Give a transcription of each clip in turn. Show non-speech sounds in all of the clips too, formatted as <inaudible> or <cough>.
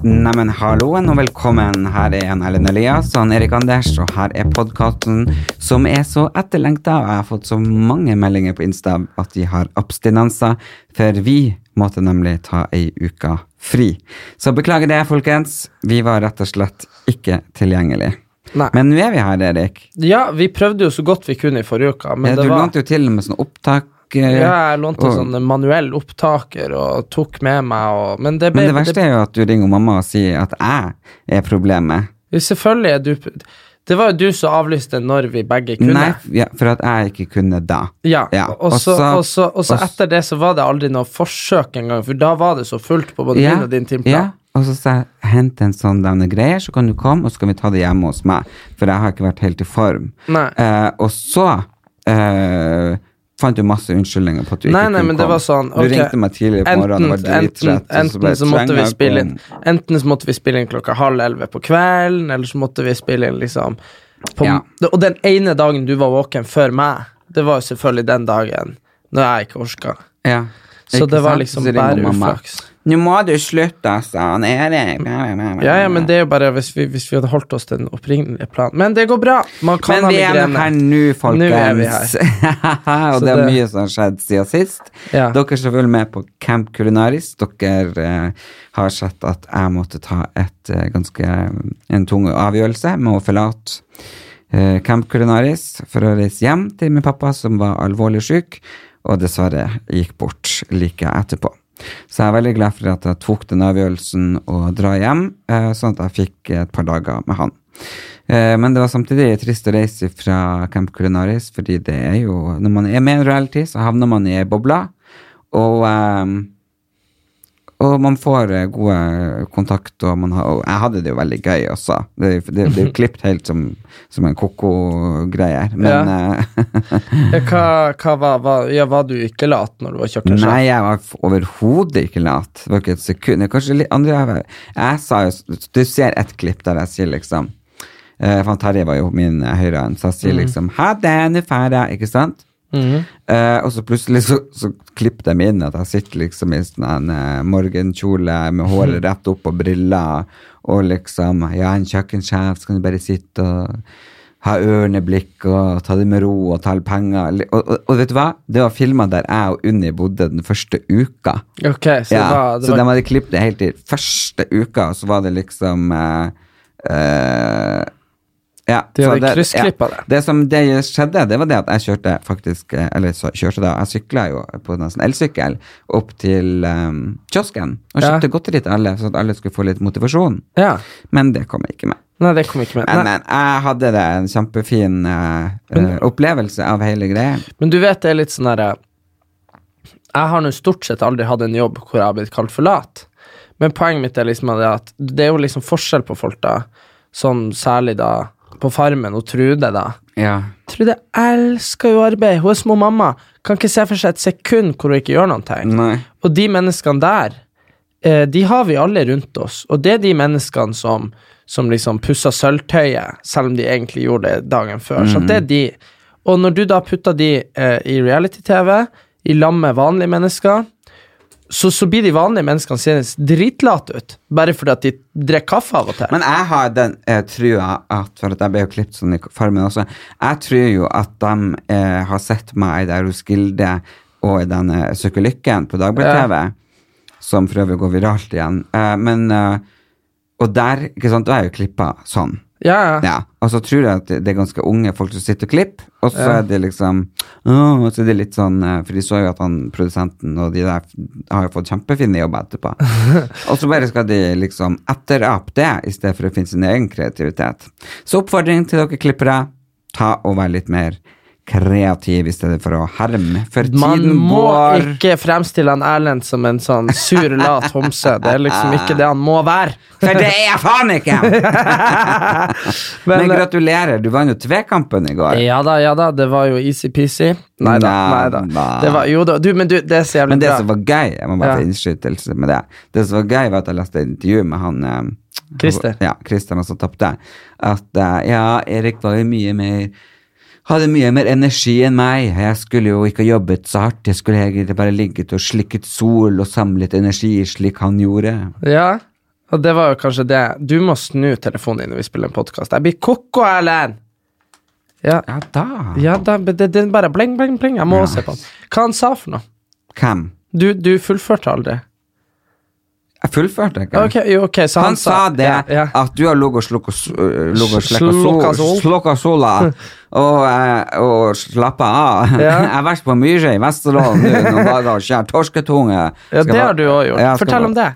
Neimen, halloen og velkommen. Her er en Ellen Elias og Erik Anders, og her er podkasten som er så etterlengta. Og jeg har fått så mange meldinger på Insta at de har abstinenser, for vi måtte nemlig ta ei uke fri. Så beklager det, folkens. Vi var rett og slett ikke tilgjengelig. Nei. Men nå er vi her, Erik. Ja, vi prøvde jo så godt vi kunne i forrige uke, men du det var lånte jo til med sånn opptak. Eh, ja, jeg lånte og- sånn manuell opptaker og tok med meg og Men det ble Men det verste er jo at du ringer mamma og sier at jeg er problemet. Selvfølgelig er du Det var jo du som avlyste når vi begge kunne. Nei, ja, for at jeg ikke kunne da. Ja, Ja, og så, og så, og så etter det så var det aldri noe forsøk engang, for da var det så fullt på både min og din timeplan. ja. Og så sa jeg hent en sånn denne greier, så kan du komme, og så kan vi ta det hjemme hos meg. For jeg har ikke vært helt i form. Eh, og så eh, fant jo masse unnskyldninger på at du Nei, ikke nei, kunne men det komme. sånn Du ringte meg tidlig på morgenen og var enten, drittrett. og enten ble så måtte vi spille inn. Enten så måtte vi spille inn klokka halv elleve på kvelden, eller så måtte vi spille inn liksom på, Ja. Og den ene dagen du var våken før meg, det var jo selvfølgelig den dagen når jeg ikke orka. Ja. Så Ikke det var sant? liksom Så bare uflaks. Nå må du slutte, altså. Han Erik Ja, ja, men det er jo bare hvis vi, hvis vi hadde holdt oss til den opprinnelige planen. Men det går bra. Man kan Men ha vi er migrene. her nå, folkens. Nå er vi <laughs> her. og det er mye som har skjedd siden sist. Ja. Dere som følger med på Camp Culinaris, dere eh, har sett at jeg måtte ta et eh, ganske en tung avgjørelse med å forlate eh, Camp Culinaris for å reise hjem til min pappa som var alvorlig syk, og dessverre gikk bort like etterpå. Så jeg er veldig glad for at jeg tok den avgjørelsen å dra hjem, eh, sånn at jeg fikk et par dager med han. Eh, Men det var samtidig trist å reise fra Camp Culinaris, fordi det er jo Når man er med i en reality, så havner man i ei boble, og eh, og man får eh, gode kontakt, og, man har, og jeg hadde det jo veldig gøy også. Det, det, det er jo <laughs> klippet helt som, som en koko-greier. Men ja. <laughs> Ja, hva, hva var, var, ja, var du ikke lat når du var kjøkkensjef? Nei, jeg var overhodet ikke lat. Det var ikke et sekund. Kanskje litt andre jeg, jeg sa jo Du ser et klipp der jeg sier liksom eh, han Terje var jo min eh, høyre hånd, så jeg sier liksom Ha det, nå drar jeg. Ikke sant? Eh, og så plutselig så, så klipper de inn at jeg sitter liksom i sånn en eh, morgenkjole med håret <laughs> rett opp og briller, og liksom Ja, en kjøkkensjef, så kan du bare sitte og ha ørneblikk og ta det med ro og telle penger. Og, og, og vet du hva? Det var filma der jeg og Unni bodde den første uka. Okay, så Ja, det var, det så de hadde klippet det helt til første uka, og så var det liksom eh, eh, ja, De hadde kryssklippet det. Det som det skjedde, det var det at jeg kjørte faktisk eh, Eller så kjørte da, jeg sykla jo på en sånn elsykkel opp til um, kiosken og Ja. kjøpte godteri til alle, så at alle skulle få litt motivasjon. Ja. Men det kom jeg ikke med. Nei, det kom ikke med. Men, men jeg hadde det en kjempefin eh, eh, opplevelse av hele greia. Men du vet det er litt sånn derre Jeg har nå stort sett aldri hatt en jobb hvor jeg har blitt kalt for lat. Men poenget mitt er liksom at det er jo liksom forskjell på folk, da. Sånn særlig da på Farmen og Trude, da. Ja. Trude elsker jo arbeid. Hun er små mamma. Kan ikke se for seg et sekund hvor hun ikke gjør noe. Nei. Og de menneskene der, eh, de har vi alle rundt oss. Og det er de menneskene som, som liksom pusser sølvtøyet, selv om de egentlig gjorde det dagen før. Så det er de. Og når du da putter de eh, i reality-TV, i lag med vanlige mennesker, så, så blir de vanlige menneskene seende dritlate ut, bare fordi at de drikker kaffe av og til. Men jeg har den eh, trua at For at jeg ble jo klippet sånn i Farmen også. Jeg tror jo at de eh, har sett meg der hos Gilde og i denne lykken på Dagbladet-TV, som for øvrig går viralt igjen. Eh, men eh, Og der, ikke sant, da er jeg jo klippa sånn. Ja, ja. Og så tror jeg at det er ganske unge folk som sitter og klipper, og så er det liksom og så er det litt sånn, eh, For de så jo at han produsenten og de der har jo fått kjempefine jobber etterpå. <laughs> og så bare skal de liksom etterape det, i stedet for å finne sin egen kreativitet. Så oppfordring til dere klippere, ta og vær litt mer kreativ i stedet for å herme. For Man tiden må går. ikke fremstille han Erlend som en sånn sur, lat homse. Det er liksom ikke det han må være. For det er jeg faen ikke! <laughs> Men, Men, gratulerer, du vant jo tvekampen i går. Ja da, ja da, det var jo easy-peasy. Nei da, Nei, nei da. Det var, jo da, du, men du, det er så jævlig Men det bra. som var gøy, jeg må bare Ja. få innskytelse med det Det som var gøy, var at jeg leste intervju med han eh, Christer. Ja, Christer, han som tapte. At uh, ja, Erik var jo mye mer hadde mye mer energi enn meg. Jeg skulle jo ikke ha jobbet så hardt. Jeg skulle egentlig bare ligget og slikket sol og samlet energi, slik han gjorde. Ja, og det var jo kanskje det. Du må snu telefonen din når vi spiller en podkast. Jeg blir koko, Erlend! Ja, Ja da. ja da, er bare bling, bling, bling. Jeg må Ja. se på den. Hva han sa for noe? Hvem? Du, du fullførte aldri. Jeg fullførte ikke. Okay, jo, ok, så Han, sa det, ja, at du har ligget og øh, Slukka slukka sola <laughs> og, eh, og slappa av. Ja. <laughs> Jeg har vært på Myre i Vesterålen nå noen <laughs> dager og skjært torsketunge. Ja, det har du òg gjort. Fortell om det.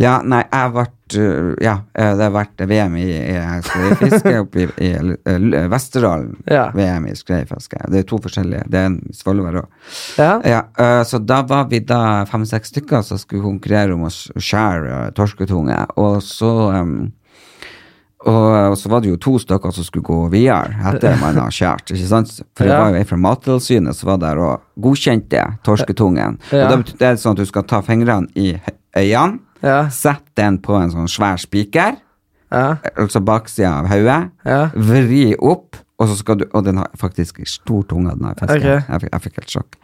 Ja, nei, jeg har vært øh, Ja, eh, det har vært VM i, i skreifiske oppe i, i, i Vesterålen. Ja. VM i skreifiske. Det er to forskjellige. Det er en Svolvær òg. Ja. Ja, så da var vi da fem-seks stykker som skulle konkurrere om å skjære torsketunge. Og så um, og, og så var det jo to stykker som skulle gå videre etter man har skåret. ikke sant? For det var jo ei fra Mattilsynet som var der og godkjente torsketungen. Ja. Og betyr det sånn at du skal ta fingrene i øynene, Ja. sette den på en sånn svær spiker, Ja. altså baksida av hodet, Ja. vri opp, og så skal du Og den har faktisk stor tunge, den har fisken. Okay. Jeg, fikk- jeg fikk helt sjokk.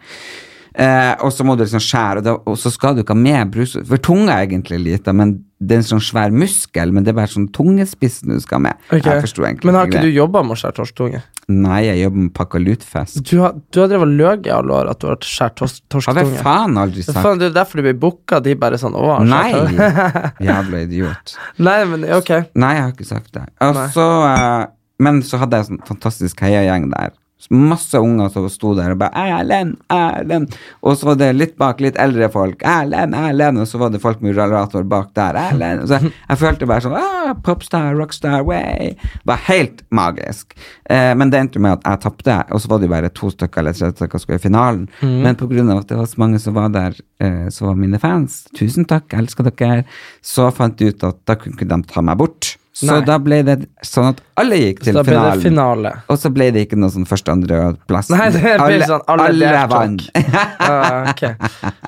Eh, og så må du liksom skjære, og, da, og så skal du ikke ha med brus For tunga er egentlig lita, men det er en sånn svær muskel, men det er bare sånn tungespissen du skal ha med. Okay. Men har ikke du jobba med å skjære torsktunge? Nei, jeg jobber med pakkalutfest. Du har, du har drevet løg i alle år at du har skåret tors Har jeg faen aldri sagt Faen, det er derfor du blir booka. De bare sånn Å, Nei! <laughs> Jævla idiot. Nei, men ok. Nei, jeg har ikke sagt det. Og så, eh, men så hadde jeg en sånn fantastisk heiagjeng der. Masse unger som sto der og bare 'Erlend, Erlend'. Og så var det litt bak litt eldre folk. 'Erlend, Erlend'. Og så var det folk med rullator bak der. 'Erlend'. Så jeg følte bare sånn ah, 'Popstar, rockstar, way'. Det var helt magisk. Eh, men det endte med at jeg tapte, og så var det bare to stykker eller tre stykker som skulle i finalen. Men på grunn av at det var så mange som var der, eh, så var mine fans, tusen takk, jeg elsker dere, så fant jeg ut at da kunne de ta meg bort. Så Nei. da ble det sånn at alle gikk til finalen. finale. Og så ble det ikke noe sånn første, andre og plass. Nei, det blir sånn alle alle vant. uh, okay.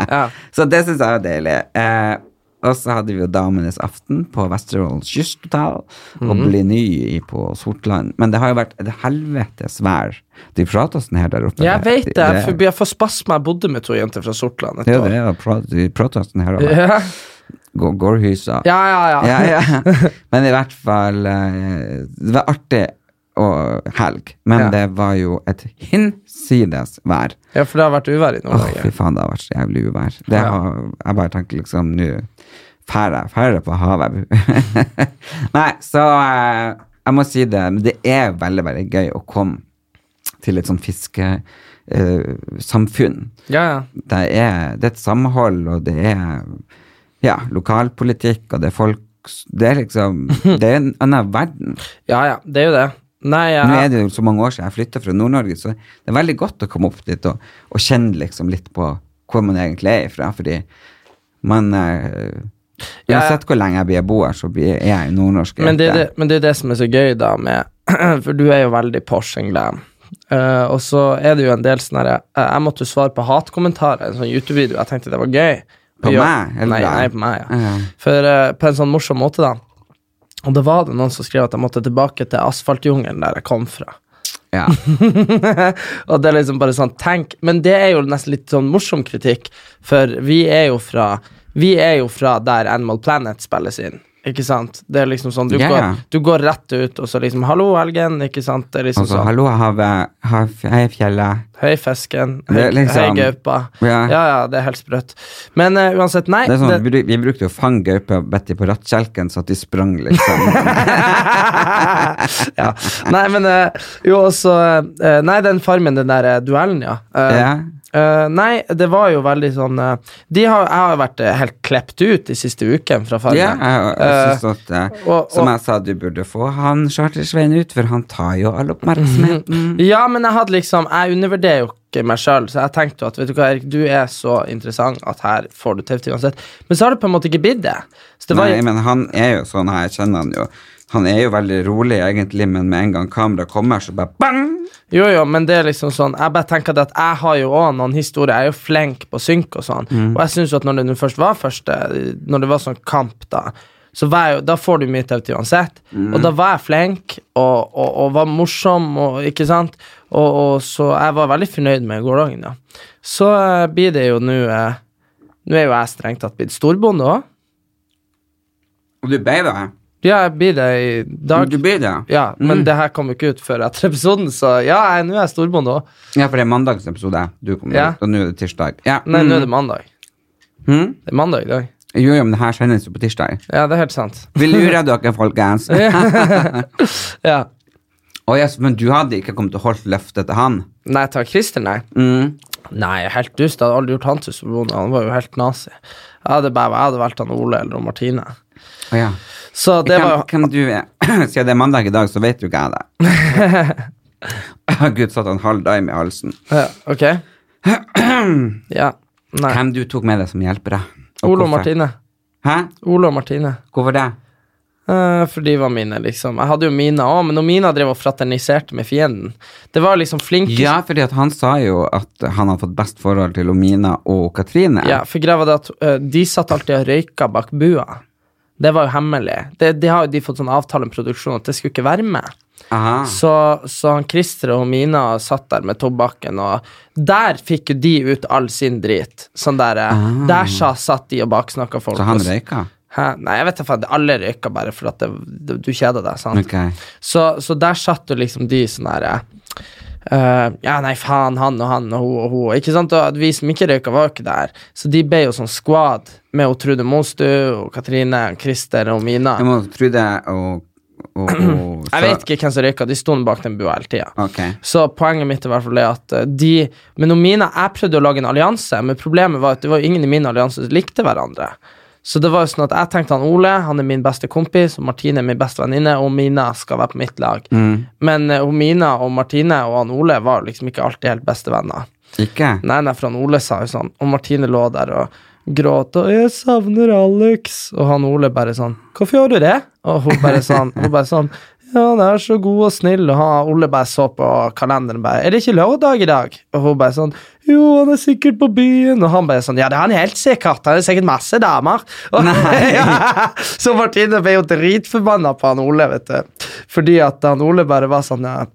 Ja. <laughs> så det syns jeg var deilig. Eh, og så hadde vi jo Damenes aften på Vesterålen kysthotell, og Mhm. ble ny på Sortland. Men det har jo vært et helvetes vær. De oss her der oppe. Jeg vet det. det jeg får spasme. Jeg bodde med to jenter fra Sortland et ja, år. det er prat- de prater sånn her. oppe. Ja, Gårdhysa. ja, ja. ja, ja. <laughs> Men i hvert fall eh, Det var artig og helg, men Ja. det var jo et hinsides vær. Ja, for det har vært uvær i Åh, fy Nord-Norge. faen, det har vært så jævlig uvær. Det Ja. har, jeg bare tenker liksom nå Færre, færre på havet? <laughs> Nei, så eh, jeg må si det, men det er veldig, veldig gøy å komme til et sånt fiskesamfunn. Ja, ja. det, er, det er et samhold, og det er ja, lokalpolitikk, og det er folk Det er liksom <laughs> Det er en annen verden. ja, ja. Det er jo det. Nei, Nå er det jo så mange år siden jeg flytta fra Nord-Norge, så det er veldig godt å komme opp dit og, og kjenne liksom litt på hvor man egentlig er ifra, fordi man eh, Ja, ja. Uansett hvor lenge jeg blir bo her, så blir jeg nordnorsk. men, det det, men det er det som er så gøy, da, med <clears throat> For du er jo veldig Porsche glam. Uh, og så er det jo en del sånn herre eh, Jeg måtte jo svare på hatkommentarer i en sånn YouTube-video. Jeg tenkte det var gøy. På Ja. meg, Nei, nei, på meg, ja. Ja. For uh, På en sånn morsom måte, da. Og da var det noen som skrev at jeg måtte tilbake til asfaltjungelen der jeg kom fra. Ja. <laughs> og det er liksom bare sånn, tenk Men det er jo nesten litt sånn morsom kritikk, for vi er jo fra Vi er jo fra der Animal Planet spilles inn. Ikke sant? Det er liksom sånn, du, ja. går, du går rett ut, og så liksom 'hallo, Helgen', ikke sant? Det er liksom Altså, sånn. hallo, havet, hav, hei, fjellet. Hei, fisken. Hei, liksom- hei gaupa. Ja. Ja, ja, det er helt sprøtt. Men uh, uansett, nei. Det er sånn, det- vi, brukte jo å fange gaupe og bedt dem på rattkjelken, så at de sprang, liksom. <laughs> ja. Nei, men uh, jo også uh, Nei, den farmen, den der duellen, ja. Eh, eh, nei, det var jo veldig sånn uh, De har, Jeg har jo vært uh, helt klept ut de siste ukene fra farmen. Ja, jeg, jeg synes at, og- som og- jeg sa, du burde få han Charter-Svein ut, for han tar jo all oppmerksomheten. <laughs> Ja, men jeg hadde liksom Jeg undervurderer jo ikke meg sjøl, så jeg tenkte jo at vet du hva, Erik, du er så interessant at her får du TV-tid uansett. Men så har det på en måte ikke blitt det. Så det var Nei, men han er jo sånn her, jeg kjenner han jo. Han er jo veldig rolig, egentlig, men med en gang kameraet kommer, så bare bang! Jo, jo, men det er liksom sånn Jeg bare tenker at jeg har jo òg noen historier. Jeg er jo flink på synk og sånn. Mm. Og jeg synes jo at når det først var første Når det var sånn kamp, da så var jeg jo, Da får du mye TV-tid uansett. Mm. Og da var jeg flink og, og, og var morsom, og, ikke sant? Og, så jeg var veldig fornøyd med gårsdagen, da. Så eh, blir det jo nå eh, Nå er jo jeg strengt tatt blitt storbonde òg. Og du ble det? Ja, jeg blir det i dag. Du blir det? Ja, men Mm. det her kommer ikke ut før etter episoden, så ja, nå er jeg storbonde òg. Ja, for det er mandagsepisode. Du kommer Ja. ut, og nå er det tirsdag. Ja. Nei, nå er det mm. mandag. Mm? Det er mandag i dag. Jo, jo, men det her sendes jo på tirsdag. Ja, det er helt sant. Vi <laughs> lurer dere, folkens. <laughs> ja. Å, yes, men du hadde ikke kommet til å holde løftet til han? Nei, til Christer, nei. Mm. Nei, helt dust. Jeg hadde aldri gjort han til storbonde. Han var jo helt nazi. Jeg hadde bare jeg hadde valgt han Ole eller Martine. Oh, ja. Så det var hvem du er? <clears throat> Siden det er mandag i dag, så vet du ikke jeg det. <laughs> Gud satt en halv daim i halsen. ja, Ok. <clears throat> Ja. Nei. Hvem du tok med deg som hjelpere? Ole og? Martine. Hæ? Ole og Martine. Hvorfor det? Eh, for de var mine, liksom. Jeg hadde jo Mina òg, men Mina drev og fraterniserte med fienden Det var liksom flink Ja, fordi han sa jo at han hadde fått best forhold til Omina og Katrine. Ja, for greia var det at eh, de satt alltid og røyka bak bua. Det var jo hemmelig. Det, de har jo de fått sånn avtale med produksjonen at det skulle ikke være med. Så, så han Christer og Mina satt der med tobakken, og der fikk jo de ut all sin drit. Sånn der eh, Der sa, satt de og baksnakka folk. Ah. Så han røyka? Hæ? Nei, jeg vet ikke, alle røyka bare for at det, du kjeda deg, sant. Okay. Så, så der satt jo liksom de sånn her eh, Ja, nei, faen, han og han og hun og hun. Ikke sant? Og vi som ikke røyka, var jo ikke der. Så de ble jo sånn squad med og Trude Mostu og Katrine, Christer og Mina. Jeg må Trude og, og, og <clears throat> Jeg vet ikke hvem som røyka, de sto bak den bua hele tida. Okay. Så poenget mitt er i hvert fall at eh, de Men når Mina Jeg prøvde å lage en allianse, men problemet var at det var ingen i min allianse som likte hverandre. Så det var jo sånn at jeg tenkte han Ole han er min beste kompis, og Martine er min beste venninne, og Mina skal være på mitt lag. Mm. Men uh, Mina og Martine og han Ole var liksom ikke alltid helt beste venner. Ikke? Nei, nei, for han Ole sa jo sånn, og Martine lå der og gråt, og 'jeg savner Alex', og han Ole bare sånn 'hvorfor gjør du det?' Og hun bare sånn, hun bare sånn 'ja, han er så god og snill', og han Ole bare så på kalenderen bare 'er det ikke lørdag i dag?' Og hun bare sånn 'jo, han er sikkert på byen', og han bare sånn 'ja, det er han helt sikkert, han er sikkert masse damer'. <laughs> <laughs> Ja, så Martine ble jo dritforbanna på han Ole, vet du, fordi at han Ole bare var sånn ja,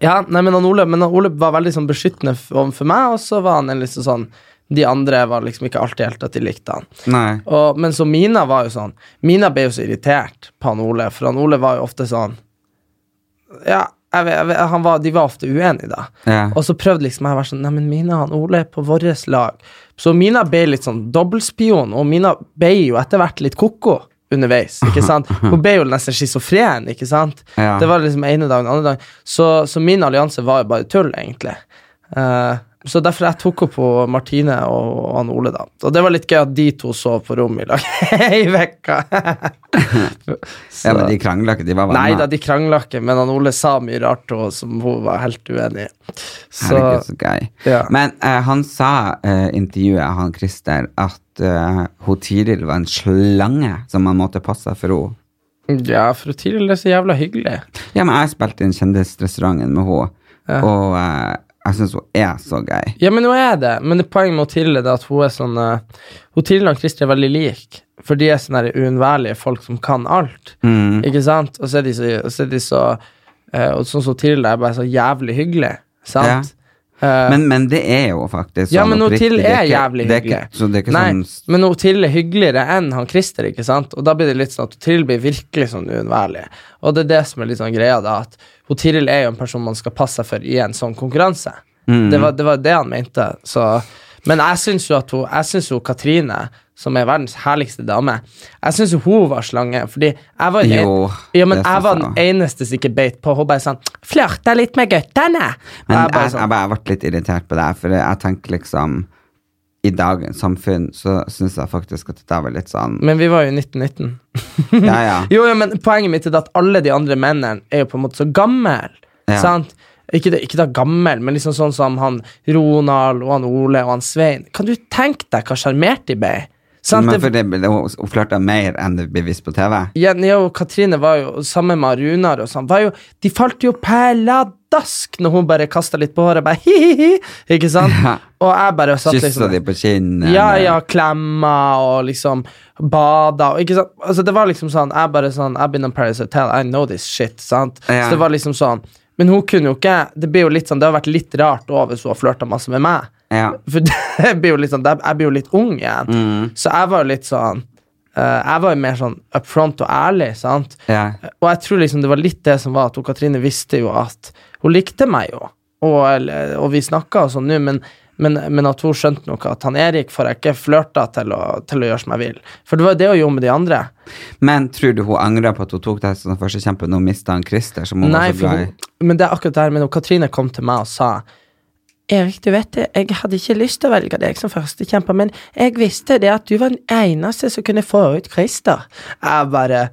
ja, nei, men han Ole, men han Ole var veldig sånn beskyttende overfor meg, og så var han en liksom sånn De andre var liksom ikke alltid helt at de likte han. Og, men så Mina var jo sånn Mina ble jo så irritert på han Ole, for han Ole var jo ofte sånn Ja, jeg vet, jeg vet, han var, de var ofte uenige, da. Ja. Og så prøvde liksom jeg å være sånn Neimen, Mina han Ole er på vårt lag. Så Mina ble litt sånn dobbeltspion, og Mina ble jo etter hvert litt ko-ko underveis. ikke sant? <laughs> Hun ble jo nesten schizofren, ikke sant? Ja. Det var liksom ene dagen, andre dagen. Så, så min allianse var jo bare tull, egentlig. Eh, så derfor jeg tok opp på Martine og han Ole, da. Og det var litt gøy at de to sov på rom i lag <laughs> i vekka. <laughs> Ja, men de krangla ikke, de var venner. Nei da, de krangla ikke, men han Ole sa mye rart og som hun var helt uenig i. Så Herregud, så gøy. ja. Men uh, han sa i intervjuet, han Christer, at uh, hun Tiril var en slange som man måtte passe for henne. Ja, for Tiril er så jævla hyggelig. Ja, men jeg spilte inn Kjendisrestauranten med henne, Ja. og eh, jeg syns hun er så gøy. Ja, men hun er det. Men det poenget med Tilde er at hun er sånn uh, Hun Tilde og Christer er veldig like, for de er sånne uunnværlige folk som kan alt. Mm. Ikke sant? Og så er de så, og så, er de så uh, Og sånn som Tilde er bare så jævlig hyggelig. Sant? Eh, Men, men det er jo faktisk ja, sånn men hun er, er jævlig det er hyggelig. ikke- Så det er Nei, sånn men hun er hyggeligere enn han Christer, ikke sant? Og da blir det litt sånn at hun blir virkelig sånn uunnværlig. Og det er det som er litt sånn greia, da, at hun er jo en person man skal passe seg for i en sånn konkurranse. Mm. Det, var, det var det han mente. Så, men jeg syns jo at hun, jeg synes jo Katrine, som er verdens herligste dame, jeg syns hun var slange, fordi jeg var Jo, ja, men jeg var den eneste som ikke beit på. Hun bare sånn Flørta litt med guttene! Men jeg bare jeg, sånn, jeg, bare ble litt irritert på det, for jeg tenker liksom I dagens samfunn så syns jeg faktisk at det var litt sånn men vi var jo i 1919. Ja, ja. <laughs> Jo, ja, men poenget mitt er at alle de andre mennene er jo på en måte så gamle. Ja. Sant? Ikke, det, ikke da gammel, men liksom sånn som han Ronald og han Ole og han Svein. Kan du tenke deg hva sjarmert de ble? Sant? Men for det, hun flørta mer enn det blir vist på TV. Jenny og Katrine var jo sammen med Runar og sånn. Jo, de falt jo pæladask når hun bare kasta litt på håret. Bare hi-hi-hi. Ikke sant? Ja. Og jeg bare satt Kyssa liksom de på kinnet. Ja, ja, klemma og liksom bada og ikke sant. Altså, det var liksom sånn Jeg bare sånn I've been on Paris Hotel, I know this shit. Sant? Ja. Så det var liksom sånn Men hun kunne jo ikke Det blir jo litt sånn Det har vært litt rart òg hvis hun har flørta masse med meg. Ja. For <laughs> det blir jo litt sånn Jeg blir jo litt ung igjen. Mm. Så jeg var jo litt sånn eh, Jeg var jo mer sånn up front og ærlig, sant. ja. Og jeg tror liksom det var litt det som var at hun Katrine visste jo at hun likte meg jo, og, og vi snakka og sånn nå, men, men, men at hun skjønte nok at han Erik får jeg ikke flørta til, til å gjøre som jeg vil. For det var jo det hun gjorde med de andre. Men tror du hun angrer på at hun tok deg som førstekjempe når hun mista Christer, som hun Nei, var så glad i? hun, men det er akkurat det her, men Katrine kom til meg og sa Erik, du vet det, jeg hadde ikke lyst til å velge deg som førstekjemper, men jeg visste det at du var den eneste som kunne få ut Christer. Jeg bare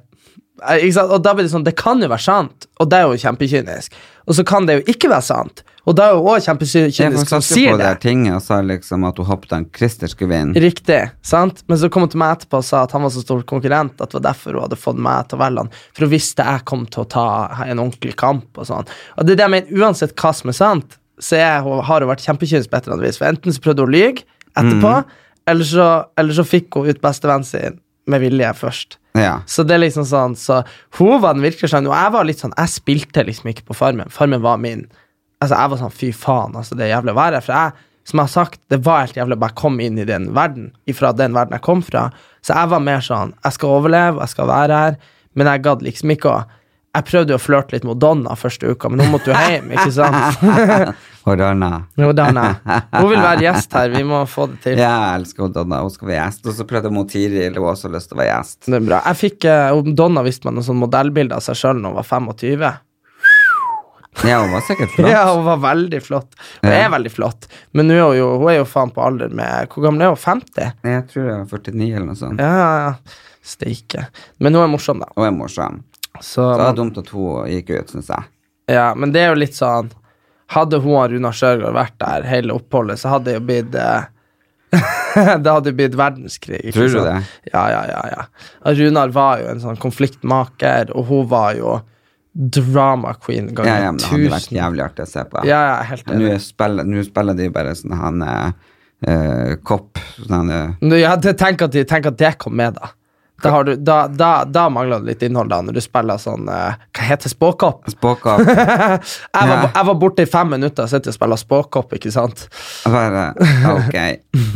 jeg- ikke sant? Og da blir det sånn, det kan jo være sant, og det er jo kjempekynisk. Og så kan det jo ikke være sant, og da er jo også kjempekynisk som sier på det det. der tinget og sa liksom at hun håpet han Christer skulle vinne. Riktig, sant? Men så kom hun til meg etterpå og sa at han var så stor konkurrent at det var derfor hun hadde fått meg til å velge han. For hun visste jeg kom til å ta en ordentlig kamp og sånn. Og det er det jeg mener, uansett hva som er sant, så jeg, har hun vært kjempekynisk på et eller annet vis. For enten så prøvde hun å lyge etterpå, eller, så, eller så fikk hun ut bestevennen sin med vilje først. Ja. Så det er liksom sånn, så hun var den virkelig sånn, og jeg var litt sånn, jeg spilte liksom ikke på Farmen. Farmen var min. Altså, jeg var sånn, fy faen, altså, det er jævlig å være her. For jeg, som jeg har sagt, det var helt jævlig å bare komme inn i den verden, ifra den verden jeg kom fra. Så jeg var mer sånn, jeg skal overleve, jeg skal være her, men jeg gadd liksom ikke å Jeg prøvde jo å flørte litt med Donna første uka, men hun måtte jo hjem, ikke sant? <laughs> Og Donna. Og Donna. Hun vil være gjest her, vi må få det til. Ja, jeg elsker Donna. Hun skal være gjest. Og så prøvde hun Tiril, hun har også lyst til å være gjest. Det er bra. Jeg fikk, eh, Donna viste meg noen sånn modellbilder av seg sjøl når hun var 25. Ja, hun var sikkert flott. <laughs> Ja, hun var veldig flott. Hun Ja. er veldig flott, men hun er jo, hun er jo faen på alder med Hvor gammel er hun? 50? Jeg tror hun er 49 eller noe sånt. Ja, ja, ja. Steike. Men hun er morsom, da. Hun er morsom. Så, Så det er dumt at hun gikk ut, syns jeg. ja, men det er jo litt sånn Hadde hun og Runar Sjørgaard vært der hele oppholdet, så hadde det jo blitt eh, <laughs> Det hadde blitt verdenskrig. ikke Tror du sånn? det? Ja, ja, ja. ja. Runar var jo en sånn konfliktmaker, og hun var jo drama queen Ja, ganger ja, men det hadde vært jævlig artig å se på. Ja, ja, helt enig. Nå spiller, nå spiller de bare sånn han eh, eh, kopp sånn, eh, Ja, tenk, at, de- tenk at det kom med, da. Da, har du, da, da, da mangler det litt innhold, da, når du spiller sånn eh, Hva heter spåkopp? Spåkopp. <laughs> Jeg var, Ja. jeg var borte i fem minutter og sitter og spiller spåkopp, ikke sant? Bare ok.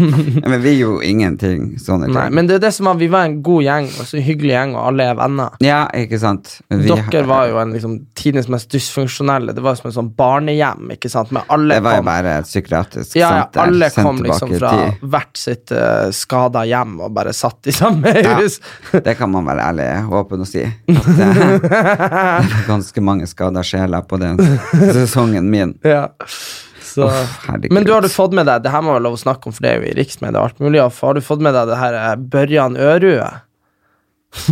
<laughs> Men vi gjorde ingenting sånne ting. Nei, men det er det som var, vi var en god gjeng, og så en hyggelig gjeng, og alle er venner. Ja, ikke sant. Vi- Dere var jo en liksom tidenes mest dysfunksjonelle. Det var som en sånn barnehjem, ikke sant? Med alle Det var jo kom, bare et psykiatrisk ja, ja, senter. alle sendt kom liksom i fra tid. hvert sitt uh, skada hjem og bare satt i samme hus. Det kan man være ærlig åpen å si. At det, det var ganske mange skada sjeler på den sesongen min. Ja. Så. Uff. Men du har du fått med deg Det her må være lov å snakke om, for det er jo i riksmedia og alt mulig. Har du fått med deg det her eh, Børjan Ørue?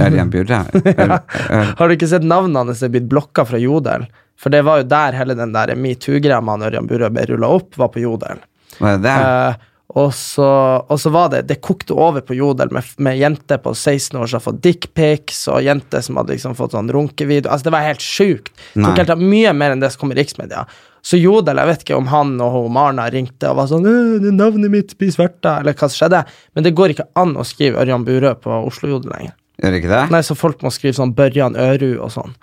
Ørjan Bjurre? <laughs> Ør- Har du ikke sett navnet hans er blitt blokka fra Jodel? For det var jo der hele den der metoo-greia med Ørjan Burre ble rulla opp, var på Jodel. Var det det? Eh, og, så, og så var det Det kokte over på Jodel med, med jenter på 16 år som har fått dickpics, og jenter som hadde liksom fått sånn runkevideo. Altså, det var helt sjukt. Helt mye mer enn det som kom i riksmedia. Så Jodel, jeg vet ikke om han og hun Marna ringte og var sånn «Øh, 'Navnet mitt blir sverta', eller hva som skjedde. Men det går ikke an å skrive Ørjan Burøe på Oslo-Jodel lenger. Gjør det ikke det? Nei, så folk må skrive sånn Børjan Øru og sånn.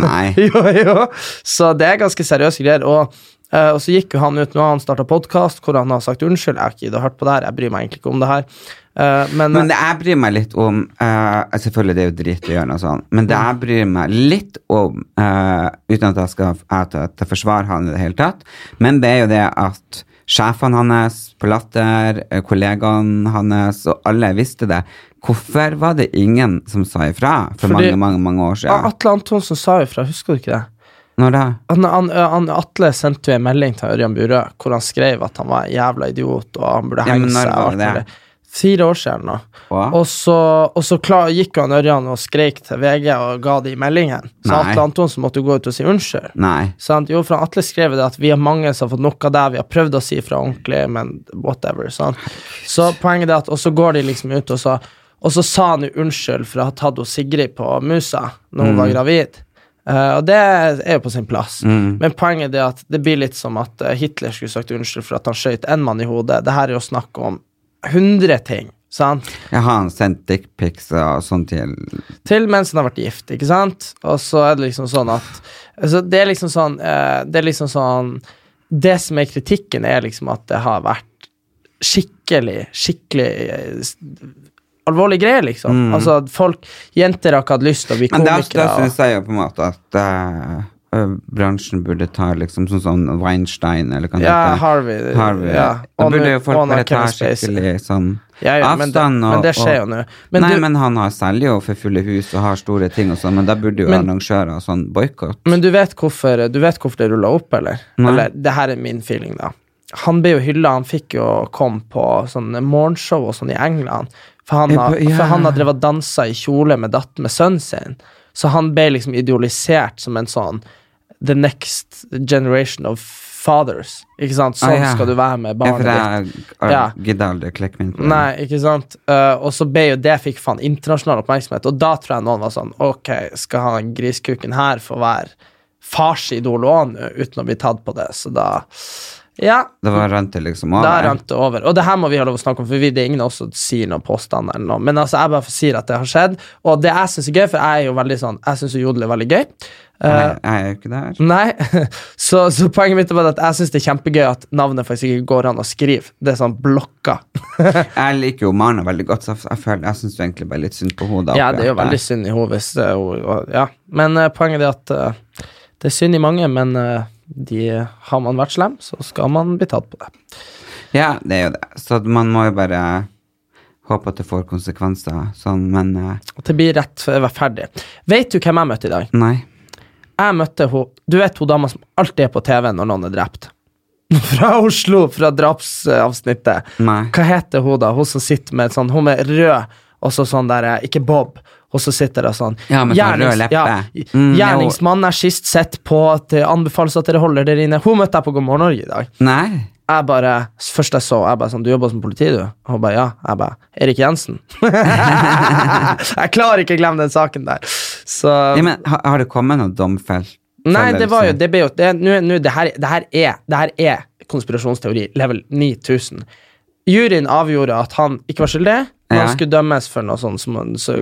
Nei. <laughs> jo, jo. Så det er ganske seriøse greier. Og Eh, og så gikk jo han ut, nå han starta podkast hvor han har sagt unnskyld. Jeg har ikke giddet å hørt på det her, jeg bryr meg egentlig ikke om det her. Uh, men, Men det jeg bryr meg litt om uh, Selvfølgelig det er jo dritt å gjøre noe sånt, men det jeg bryr meg litt om, uten at jeg skal at jeg forsvarer han i det hele tatt, men det er jo det at sjefene hans på Latter, kollegaene hans, og alle visste det. Hvorfor var det ingen som sa ifra for Fordi- mange, mange mange år siden? Atle Antonsen sa ifra, husker du ikke det? Når da? Han, han, han, Atle sendte jo en melding til Ørjan Burøe hvor han skrev at han var en jævla idiot og han burde henge ja, seg. Fire år siden nå. Og så, og så klar, gikk han Ørjan og skreik til VG og ga de meldingen. Så Nei. Atle Antonsen måtte gå ut og si unnskyld. Nei. Sant? Jo, for Atle skrev det at vi har mange som har fått nok av det, vi har prøvd å si fra ordentlig, men whatever. Sant? Så poenget er at, og så går de liksom ut, og så, og så sa han jo unnskyld for å ha tatt Sigrid på musa når hun var gravid. Eh, og det er jo på sin plass. Men poenget er at det blir litt som at eh, Hitler skulle sagt unnskyld for at han skøyt en mann i hodet. Det her er jo snakk om hundre ting. Sant? Jeg har sendt dickpics og sånn til til mens han har vært gift, ikke sant? Og så er det liksom sånn at altså Det er liksom sånn uh, Det er liksom sånn Det som er kritikken, er liksom at det har vært skikkelig, skikkelig alvorlig greie, liksom. Altså at folk Jenter har ikke hatt lyst til å bli komikere. Men da, syns jeg jo på en måte at uh, bransjen burde ta liksom sånn som Weinstein, eller det Ja. Harvey. Harvey. ja. Da burde jo folk bare ta skikkelig sånn ja, ja, men, det, avstand. og- men det skjer jo nå. Men Nei, du, men han har selger jo for fulle hus og har store ting og sånn, men da burde jo Men- arrangører og sånn boikott. Men du vet hvorfor, du vet hvorfor det rulla opp, eller? Nei. Eller, det her er min feeling, da. Han ble jo hylla, han fikk jo komme på sånne morgenshow og sånn i England. For han, har, yeah. for han har drevet og dansa i kjole med datteren med sønnen sin. Så han ble liksom idealisert som en sånn The next generation of fathers. Ikke sant? Sånn Ah, ja. skal du være med barnet ditt. jeg Ja. gidder aldri klikke meg inn på det. Nei, ikke sant? Uh, og så ble jo det fikk faen internasjonal oppmerksomhet, og da tror jeg noen var sånn Ok, skal han griskuken her få være farsidol òg nå, uten å bli tatt på det? Så da Ja, Det var rant det liksom over. da rant det over. Og det her må vi ha lov å snakke om, for vi, det er ingen av oss som sier noen påstander eller noe. Men altså, jeg bare sier at det har skjedd, og det jeg syns er gøy, for jeg er jo veldig sånn Jeg syns jodel er veldig gøy. Eh, Jeg, er jo ikke der. Nei, <laughs> så, så poenget mitt er bare at jeg syns det er kjempegøy at navnet faktisk ikke går an å skrive. Det er sånn blokka. <laughs> Jeg liker jo Marna veldig godt, så jeg, føler, jeg syns egentlig bare litt synd på hodet. Ja, det er jo veldig synd i hodet hun- Ja, men uh, poenget er at uh, det er synd i mange, men eh, de, har man vært slem, så skal man bli tatt på det. Ja, det er jo det. Så man må jo bare håpe at det får konsekvenser, sånn, men eh, At det blir ferdig. Vet du hvem jeg møtte i dag? nei. Jeg møtte ho, Du vet hun dama som alltid er på TV når noen er drept? <laughs> Fra Oslo, fra drapsavsnittet. Nei. Hva heter hun, da? Hun som sitter med sånn Hun med rød, og så sånn der eh, Ikke Bob. Og så sitter det sånn Ja, leppe. Ja, Mm, Gjerningsmannen Gjerningsmann er sist sett på at det anbefales at dere holder dere inne. Hun møtte jeg på God morgen Norge i dag. Nei. Jeg bare, Først jeg så, jeg bare sånn Du jobber som politi, du? Og hun bare ja. Jeg bare Erik Jensen. <laughs> jeg klarer ikke å glemme den saken der. Så Ja, men har, har det kommet noe domfelt? Nei, det var jo? Det ble jo det, nu, nu, det, her, det, her er, det her er konspirasjonsteori level 9000. Juryen avgjorde at han ikke var skyldig. Han skulle dømmes for noe sånt som så,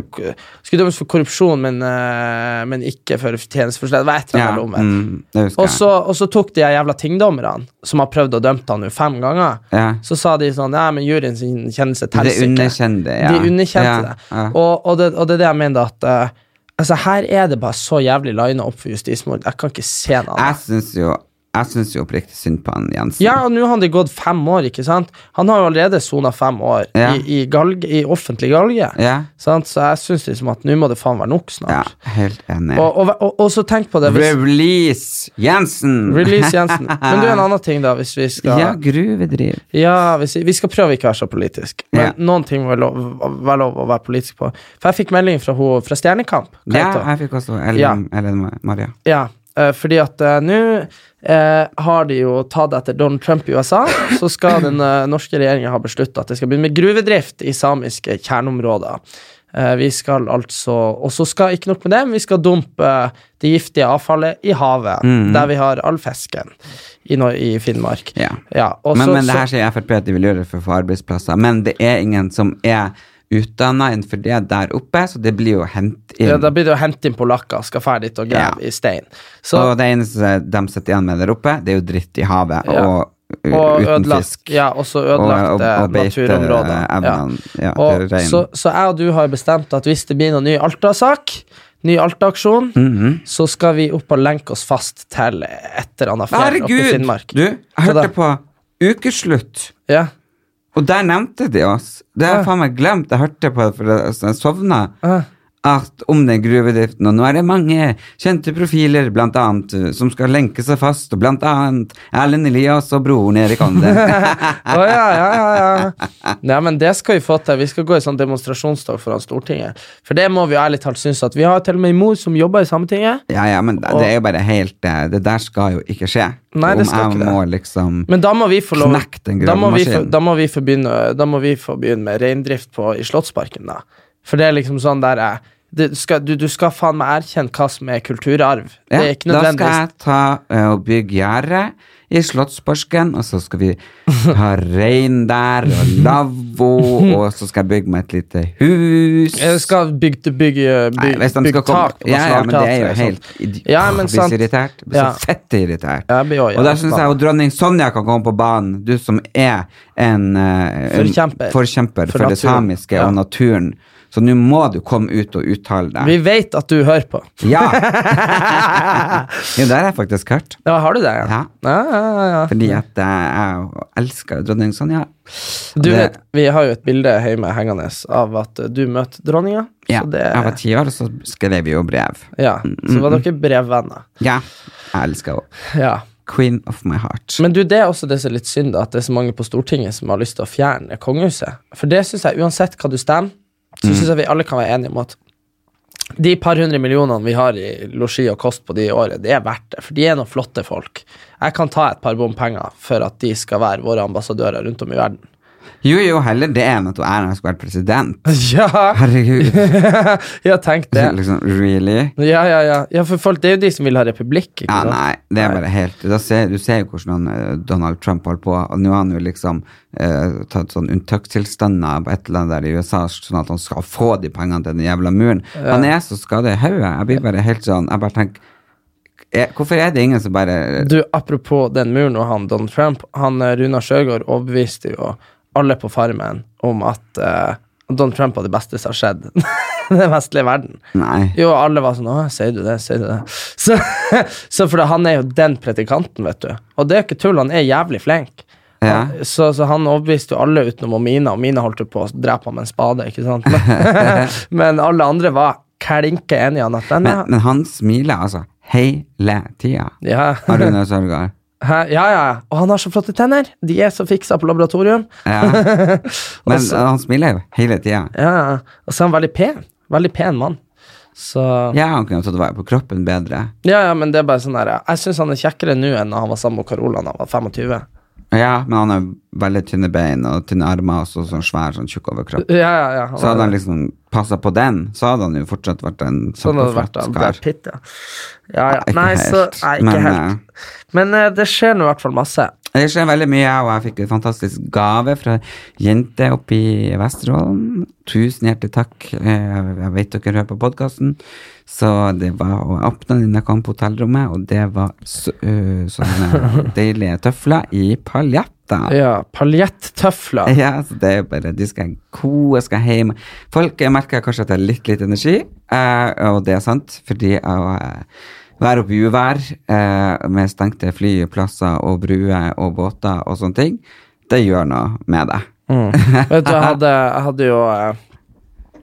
Skulle dømmes for korrupsjon, men, eh, men ikke for tjenesteforslag. Det var et eller annet om mm, Og så, tok de jævla tingdommerne, som har prøvd å dømme han nå fem ganger. Ja. så sa de sånn Ja, men juryen sin kjennelse Det teller ikke. underkjente, ja. De underkjente ja, det. Og, og det. Og det er det jeg mener at uh, Altså, her er det bare så jævlig lina opp for justismord. Jeg kan ikke se noe Jeg annet. syns jo jeg synes jo oppriktig synd på han Jensen. Ja, og nå har det gått fem år, ikke sant? Han har jo allerede sona fem år Ja. i, i, galge, i offentlig galge. Ja, Sant? Så jeg syns liksom at nå må det faen være nok snart. ja helt enig. Og, og, og, og så tenk på det hvis, Release Jensen! Release Jensen. <laughs> Men du, en annen ting, da, hvis vi skal Ja, gruvedriv. Ja, hvis vi, vi skal prøve ikke å være så politisk. Men noen ting må være lov, være lov å være politisk på. For jeg fikk melding fra, hun, fra Stjernekamp. Ja, jeg fikk også Ellen. Ellen Maria. Ja, fordi at eh, nå eh, har de jo tatt etter Donald Trump i USA, så skal <clears throat> den eh, norske regjeringa ha beslutta at det skal begynne med gruvedrift i samiske kjerneområder. Eh, vi skal altså Og så skal ikke nok med det, men vi skal dumpe eh, det giftige avfallet i havet, der vi har all fisken i, i Finnmark. Ja. Ja, Men, så- men det her sier Frp at de vil gjøre det for å få arbeidsplasser. Men det er ingen som er utdanna innenfor det der oppe, så det blir jo hent inn. Ja, da blir det å hente inn polakker, skal ferdig dit og grave Ja. i stein. Så, og det eneste de sitter igjen med der oppe, det er jo dritt i havet Ja. og og uten ødelagt, fisk. ja, også ødelagte naturområder. Ja. beiteevnene, ja, Og, reinen. så, så jeg og du har bestemt at hvis det blir noen ny Alta-sak, ny Alta-aksjon, Mhm. så skal vi opp og lenke oss fast til et eller annet fjell oppe i Finnmark. Herregud! Du, jeg hørte på Ukeslutt. Ja. Og der nevnte de oss. Det har jeg faen meg glemt. Jeg hørte på det for jeg sovna. At om den gruvedriften, og nå er det mange kjente profiler, blant annet, uh, som skal lenke seg fast, og blant annet Erlend Elias og broren Erik Ande. <laughs> Å ja, ja, ja, ja. Nei, men det skal vi få til. Vi skal gå i sånn demonstrasjonstog foran Stortinget. For det må vi jo ærlig talt synes at vi har til og med en mor som jobber i Sametinget. ja, ja, men det, det er jo bare helt uh, Det der skal jo ikke skje. Nei, det skal ikke det. liksom Men da må vi få lov da må, vi for, da, må vi få begynne, da må vi få begynne med reindrift på, i Slottsparken, da. For det er liksom sånn der eh, det skal, du, du skal faen meg erkjenne hva som er kulturarv. ja, det er ikke Da skal jeg ta uh, og bygge gjerde i Slottsparken, og så skal vi <laughs> ha rein der, og lavvo, og så skal jeg bygge meg et lite hus. Jeg skal bygge, bygge, bygge, Nei, bygge tak på ja, ja, men det er jo helt sånn. idi- Ja, men blir så irritert. Blir Ja. så fette irritert. Ja, blir og der jævlig syns jeg jo dronning Sonja kan komme på banen, du som er en, eh, en Forkjemper. forkjemper For for, det samiske og naturen. Så nå må du komme ut og uttale deg. Vi vet at du hører på. Ja! <laughs> jo, det har jeg faktisk hørt. Ja, har du det? Ja. ja, ja. Fordi at jeg elsker dronning Sonja. Du vet, vi har jo et bilde hjemme hengende av at du møter dronninga. Ja, Så det, jeg var ti år, og så skrev vi jo brev. ja, så var dere brevvenner. Ja, jeg elsker henne. Ja. Queen of my heart. Men du, det er også det som er litt synd, at det er så mange på Stortinget som har lyst til å fjerne kongehuset. For det syns jeg, uansett hva du stemmer, så syns jeg vi alle kan være enige om at de par hundre millionene vi har i losji og kost på de i året, det er verdt det, for de er noen flotte folk. Jeg kan ta et par bompenger for at de skal være våre ambassadører rundt om i verden. Jo, jo, heller det enn at hun Erna skulle vært president. <laughs> Ja, Herregud. <laughs> ja tenk det. liksom, really? Ja, ja, ja. ja, for folk, det er jo de som vil ha republikk. Ja, sant? nei, det er bare helt ser, Du ser jo hvordan eh, Donald Trump holder på, og nå har han jo liksom eh, tatt sånn unntakstilstander på et eller annet der i USA, sånn at han skal få de pengene til den jævla muren. Han er så skadet i hodet. Jeg blir bare helt sånn Jeg bare tenker eh, Hvorfor er det ingen som bare Du, Apropos den muren og han Donald Trump, han eh, Runar Sjøgaard overbeviste jo alle på Farmen om at uh, Donald Trump var det beste som har skjedd <laughs> den vestlige verden. Nei. Jo, alle var sånn 'Å, sier du det? Sier du det?' <laughs> Så, så for han er jo den predikanten, vet du. Og det er ikke tull, han er jævlig flink. Ja. Så, så han overbeviste jo alle utenom Mina, og Mina holdt jo på å drepe ham med en spade, ikke sant? <laughs> Men, men alle andre var klinke enige om at den Men, men han smiler altså hele tida. ja. Noe sørger? Hæ? Ja, ja. Og han har så flotte tenner. De er så fiksa på laboratorium. Ja. <laughs> Men så- han smiler jo hele tida. Ja, ja. Og så er han veldig pen. Veldig pen mann. Så Ja, han kunne tatt vare på kroppen bedre. Ja, ja, men det er bare sånn der Jeg syns han er kjekkere nå enn da han var sammen med Carola da han var 25. Ja, men han har veldig tynne bein og tynne armer og så sånn svær, sånn tjukk overkropp. Ja, ja, ja. Så hadde han liksom passa på den, så hadde han jo fortsatt vært en Sånn Brad kar. Pitt, ja. Ja, ja. Ikke Nei, så Nei, ikke men, helt. Men uh, det skjer nå i hvert fall masse. Det skjer veldig mye, og jeg fikk en fantastisk gave fra jente oppe i Vesterålen. Tusen hjertelig takk. Jeg vet dere hører på podkasten, så det var å åpne den jeg kom på hotellrommet, og det var så, uh, sånne <laughs> deilige tøfler i paljetter. Ja, Paljettøfler. <laughs> Ja, så det er bare De skal ko, jeg skal hjem. Folk merker kanskje at jeg har litt litt energi, uh, og det er sant, fordi jeg eh, være oppe i uvær eh, med stengte flyplasser og bruer og båter og sånne ting, det gjør noe med deg. Vet du, jeg hadde, jeg hadde jo eh,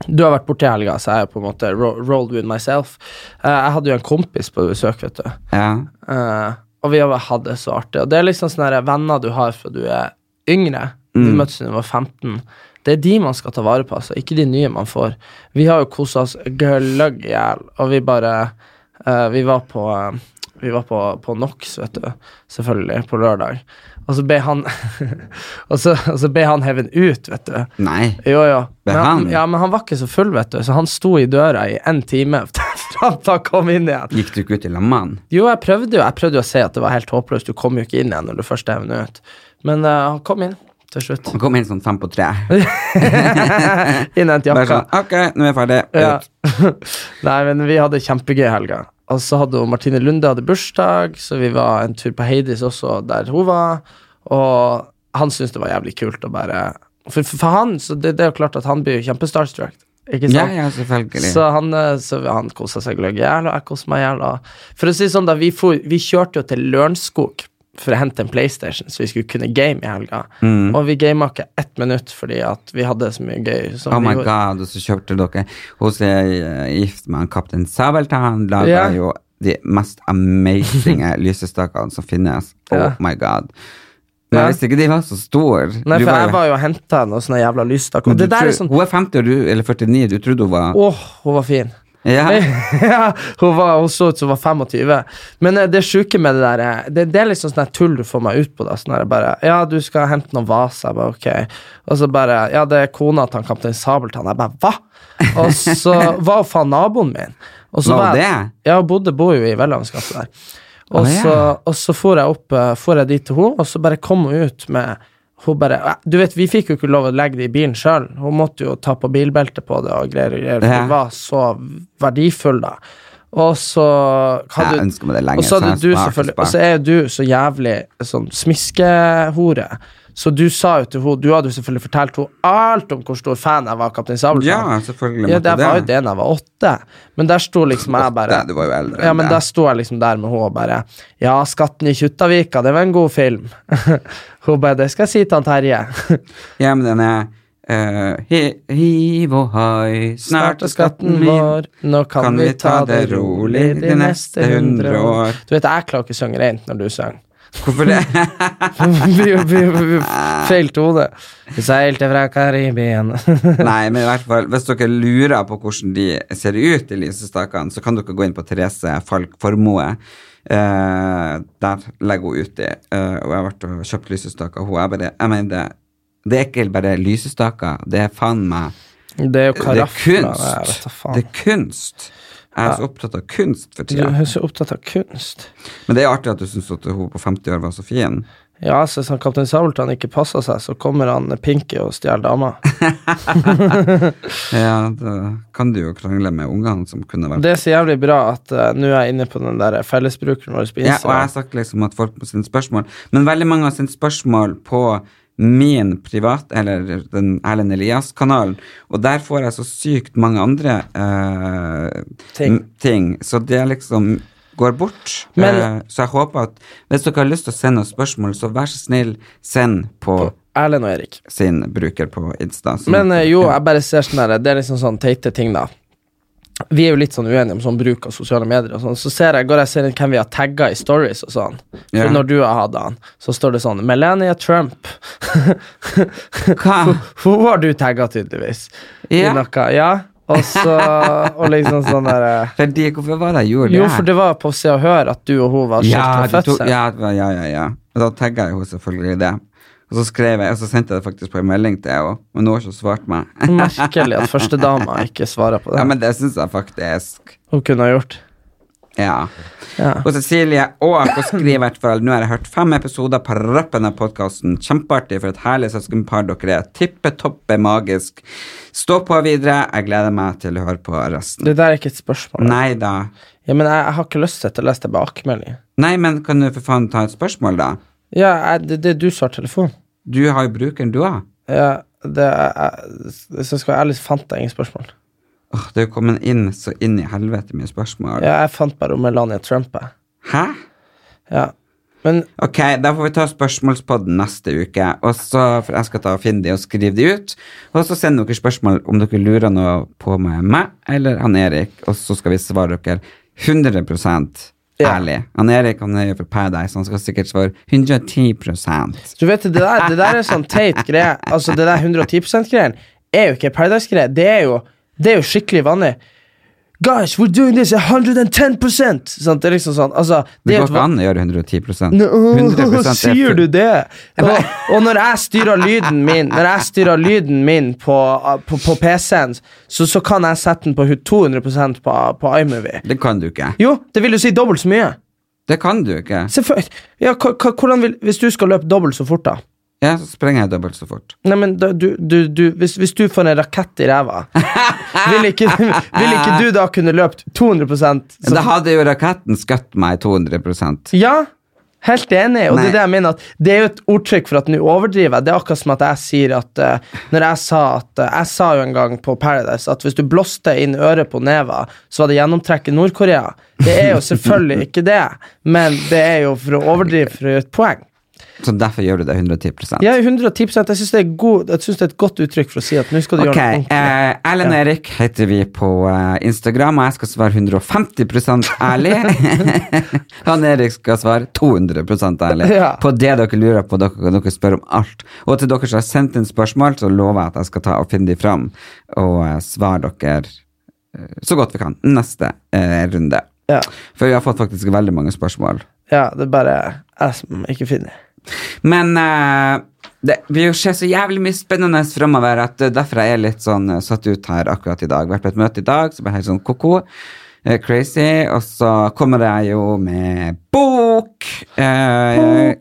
Du har vært borte i helga, så jeg er på en måte ro rolled with myself. Eh, jeg hadde jo en kompis på besøk, vet du. Ja. Eh, og vi har hatt det så artig. Og det er liksom sånne venner du har fra du er yngre. Vi møttes da du var 15. Det er de man skal ta vare på, altså, ikke de nye man får. Vi har jo kosa oss gløgg i hjel, og vi bare eh, Vi var på uh, vi var på, på NOx, vet du, selvfølgelig, på lørdag. Og så ble han <laughs> Og så, og så ble han hevet ut, vet du. Nei. Jo, jo. Men han, ja, men han var ikke så full, vet du, så han sto i døra i en time <laughs> fram til han kom inn igjen. Gikk du ikke ut i lag med han? Jo, jeg prøvde jo Jeg prøvde å si at det var helt håpløst. Du kom jo ikke inn igjen når du først er hevet ut. Men uh, han kom inn til slutt. Han kom inn sånn fem på tre. <laughs> Innhent Bare jakka. sånn, ok, nå er jeg ferdig. Ja. Nei, men vi hadde kjempegøy helga. Og så hadde hun Martine Lunde hadde bursdag, så vi var en tur på Heidis også, der hun var. Og han syntes det var jævlig kult å bare For, for, han, så det, det er jo klart at han blir jo kjempestarstruck. Ikke sant? Ja, ja, selvfølgelig. Så han, eh, så han kosa seg gløgg jævla, jeg kosa meg jævla. For å si sånn, da, vi, for, vi kjørte jo til Lørenskog for å hente en PlayStation, så vi skulle kunne game i helga. Mm. Og vi gama ikke ett minutt fordi at vi hadde så mye gøy. som Oh my gjorde. god, og så kjøpte dere hos er eh, gift med en kaptein Sabeltann, laga yeah. jo de mest amazinge <laughs> lysestakene som finnes. Oh yeah. my god. Men jeg visste ikke de var så store. Nei, for for jeg jo- var jo og henta noen sånne jævla lysstaker. Men Og det du der tror- er sånn Hun er 50 eller 49, du trodde hun var Åh, hun var fin. Ja. <laughs> ja, hun, var, hun så ut som hun var 25. Men eh, det sjuke med det der eh, det, det er liksom sånn tull du får meg ut på. da Sånn bare Ja, du skal hente noen vaser. Jeg bare, ok. Og så bare Ja, det er kona til kaptein Sabeltann. Jeg bare Hva?! Og så <laughs> var hun faen naboen min. Og så Var det? Ja, hun bodde bor jo i Vellandsgata der. Og, oh, ja. så, og så for jeg opp eh, For jeg dit til henne, og så bare kom hun ut med hun bare, du vet, Vi fikk jo ikke lov å legge det i bilen sjøl. Hun måtte jo ta på bilbeltet på det og greier. og greier, For Ja. Hun var så verdifull, da. Og så hadde Jeg ønsker meg det lenge, Og så hadde så du selvfølgelig. Og så er jo du så jævlig sånn smiskehore. Så du sa jo til henne Du hadde jo selvfølgelig fortalt henne alt om hvor stor fan jeg var av Kaptein Sabeltann. Ja, selvfølgelig Ja, det var jo det da jeg var åtte. Men der sto liksom jeg bare Åtte, du var jo eldre Ja, men der sto jeg liksom der med henne og bare Ja, 'Skatten i Kjuttaviga', det var en god film. <laughs> hun bare 'Det skal jeg si til han Terje'. <laughs> Ja, men den er Uh, hi- Hiv og hai, snart er skatten vår, nå kan, vi ta det rolig de neste hundre år. Du vet, jeg klarer ikke å synge rent når du synger. Hvorfor det? <laughs> Vi- vi- vi-. Seilte fra Karibien. <laughs> Nei, men i hvert fall, hvis dere lurer på hvordan de ser ut, de lysestakene, så kan dere gå inn på Therese Falk Formoe. Eh, der legger hun ut det. Eh, og jeg har vært og kjøpt lysestaker. Hun er bare Jeg mener, det, det er ikke bare lysestaker, det er faen meg Det er jo Det er karafler. jeg vet kunst. Det er kunst. Jeg er så opptatt av kunst for Du tida. er så opptatt av kunst. Men det er artig at du syns at hun på 50 år var så fin. Ja, så hvis han Kaptein Sabeltann ikke passer seg, så kommer han Pinky og stjeler dama. <laughs> Ja, da kan du jo krangle med ungene som kunne vært Det er så jævlig bra at uh, nå er jeg inne på den der fellesbrukeren vår på Ja, og jeg har sagt liksom at folk må sende spørsmål, men veldig mange har sendt spørsmål på min privat, eller den Erlend Elias-kanalen, og der får jeg så sykt mange andre eh, Ting. ting, så det liksom går bort. Men- Eh, så jeg håper at hvis dere har lyst til å sende oss spørsmål, så vær så snill, send på Erlend og Erik. sin bruker på Insta. Men eh, jo, jeg bare ser sånn her, det er liksom sånn teite ting, da. Vi er jo litt sånn uenige om sånn bruk av sosiale medier og sånn. Så ser jeg, går jeg ser inn hvem vi har tagga i stories og sånn. Ja. når du har hatt han, så står det sånn Melania Trump. <laughs> Hva? Hun var du tagga, tydeligvis. Ja. I noe. Ja. Og så Og liksom sånn der eh, <laughs> Fordi, hvorfor var det jeg gjorde det? Jo, for det var på Se og Hør at du og hun var skilt ved de fødsel. ja, ja, ja, ja. Og da tagga jeg henne selvfølgelig det. Og så skrev jeg, og så sendte jeg det faktisk på en melding til henne, men hun har ikke svart meg. <laughs> Merkelig at førstedama ikke svarer på det. Ja, men det syns jeg faktisk. Hun kunne ha gjort. Ja. Ja. Og Cecilie Aak skriver i hvert Nå har jeg hørt fem episoder på rappen av podkasten. Kjempeartig for et herlig søskenpar dere er. Tippe toppe magisk. Stå på videre. Jeg gleder meg til å høre på resten. Det der er ikke et spørsmål. Nei da. Ja, men jeg, jeg har ikke lyst til å lese tilbakemelding. Nei, men kan du for faen ta et spørsmål, da? Ja, jeg, det, det er du som har telefon. Du har jo brukeren, du òg. Ja, det er, jeg, hvis jeg skal være ærlig, fant jeg ingen spørsmål. Åh, det er jo kommet inn så inn i helvete mye spørsmål. Ja, jeg fant bare om Melania Trump. jeg. Hæ? Ja. Men Ok, da får vi ta spørsmålspodden neste uke, og så, for jeg skal ta og finne de og skrive de ut. Og så send dere spørsmål om dere lurer noe på meg, meg eller han Erik, og så skal vi svare dere 100 Ja. ærlig. Han Erik han er jo for Paradise, han skal sikkert svare 110% du vet, det der, det der er sånn teit greie. Altså, det der 110 %-greien er jo ikke Paradise-greie. Det, det er jo skikkelig vanlig. Guys, we're doing this 110 sånn, Det er liksom sånn altså, Det går ikke an å gjøre 110 Nå, 100% er Sier du det? <laughs> Og, og når jeg styrer lyden min Når jeg styrer lyden min på, på, på PC-en, så, så kan jeg sette den på 200% på, på iMovie. Det kan du ikke. Jo, det vil jo si dobbelt så mye. Det kan du ikke. Ja, hvordan vil, hvis du skal løpe dobbelt så fort, da? Ja, så sprenger jeg dobbelt så fort. Nei, men da, du, du, du, hvis, hvis du får en rakett i ræva, <laughs> vil, ikke, vil ikke du da kunne løpt 200 så, Da hadde jo raketten skutt meg 200% Ja, helt enig. Og det er det jeg mener at det er jo et ordtrykk for at nå overdriver jeg. Det er akkurat som at jeg sier at uh, Når jeg sa at uh, Jeg sa jo en gang på Paradise at hvis du blåste inn øret på Neva, så var det gjennomtrekk i Nord-Korea. Det er jo selvfølgelig ikke det, men det er jo for å overdrive for å gjøre et poeng. Så derfor gjør du det 110 Jeg er 110 Jeg syns det, det er et godt uttrykk for å si at nå skal du okay. gjøre noe ordentlig. eh, Ellen Erik heter vi på eh, Instagram, og jeg skal svare 150% ærlig. <laughs> Han Erik skal svare 200 ærlig Ja. på det dere lurer på. Dere, dere spør om alt. Og til dere som har sendt inn spørsmål, så lover jeg at jeg skal ta og finne de fram og eh, svare dere eh, så godt vi kan neste eh, runde. Ja. For vi har fått faktisk veldig mange spørsmål. ja, det er bare jeg som ikke finner. Men uh, det vil jo skje så jævlig mye spennende fremover at uh, derfor er jeg litt sånn uh, satt ut her akkurat i dag. Vært på et møte i dag, så ble jeg helt sånn ko-ko. Crazy. Og så kommer jeg jo med bok bok.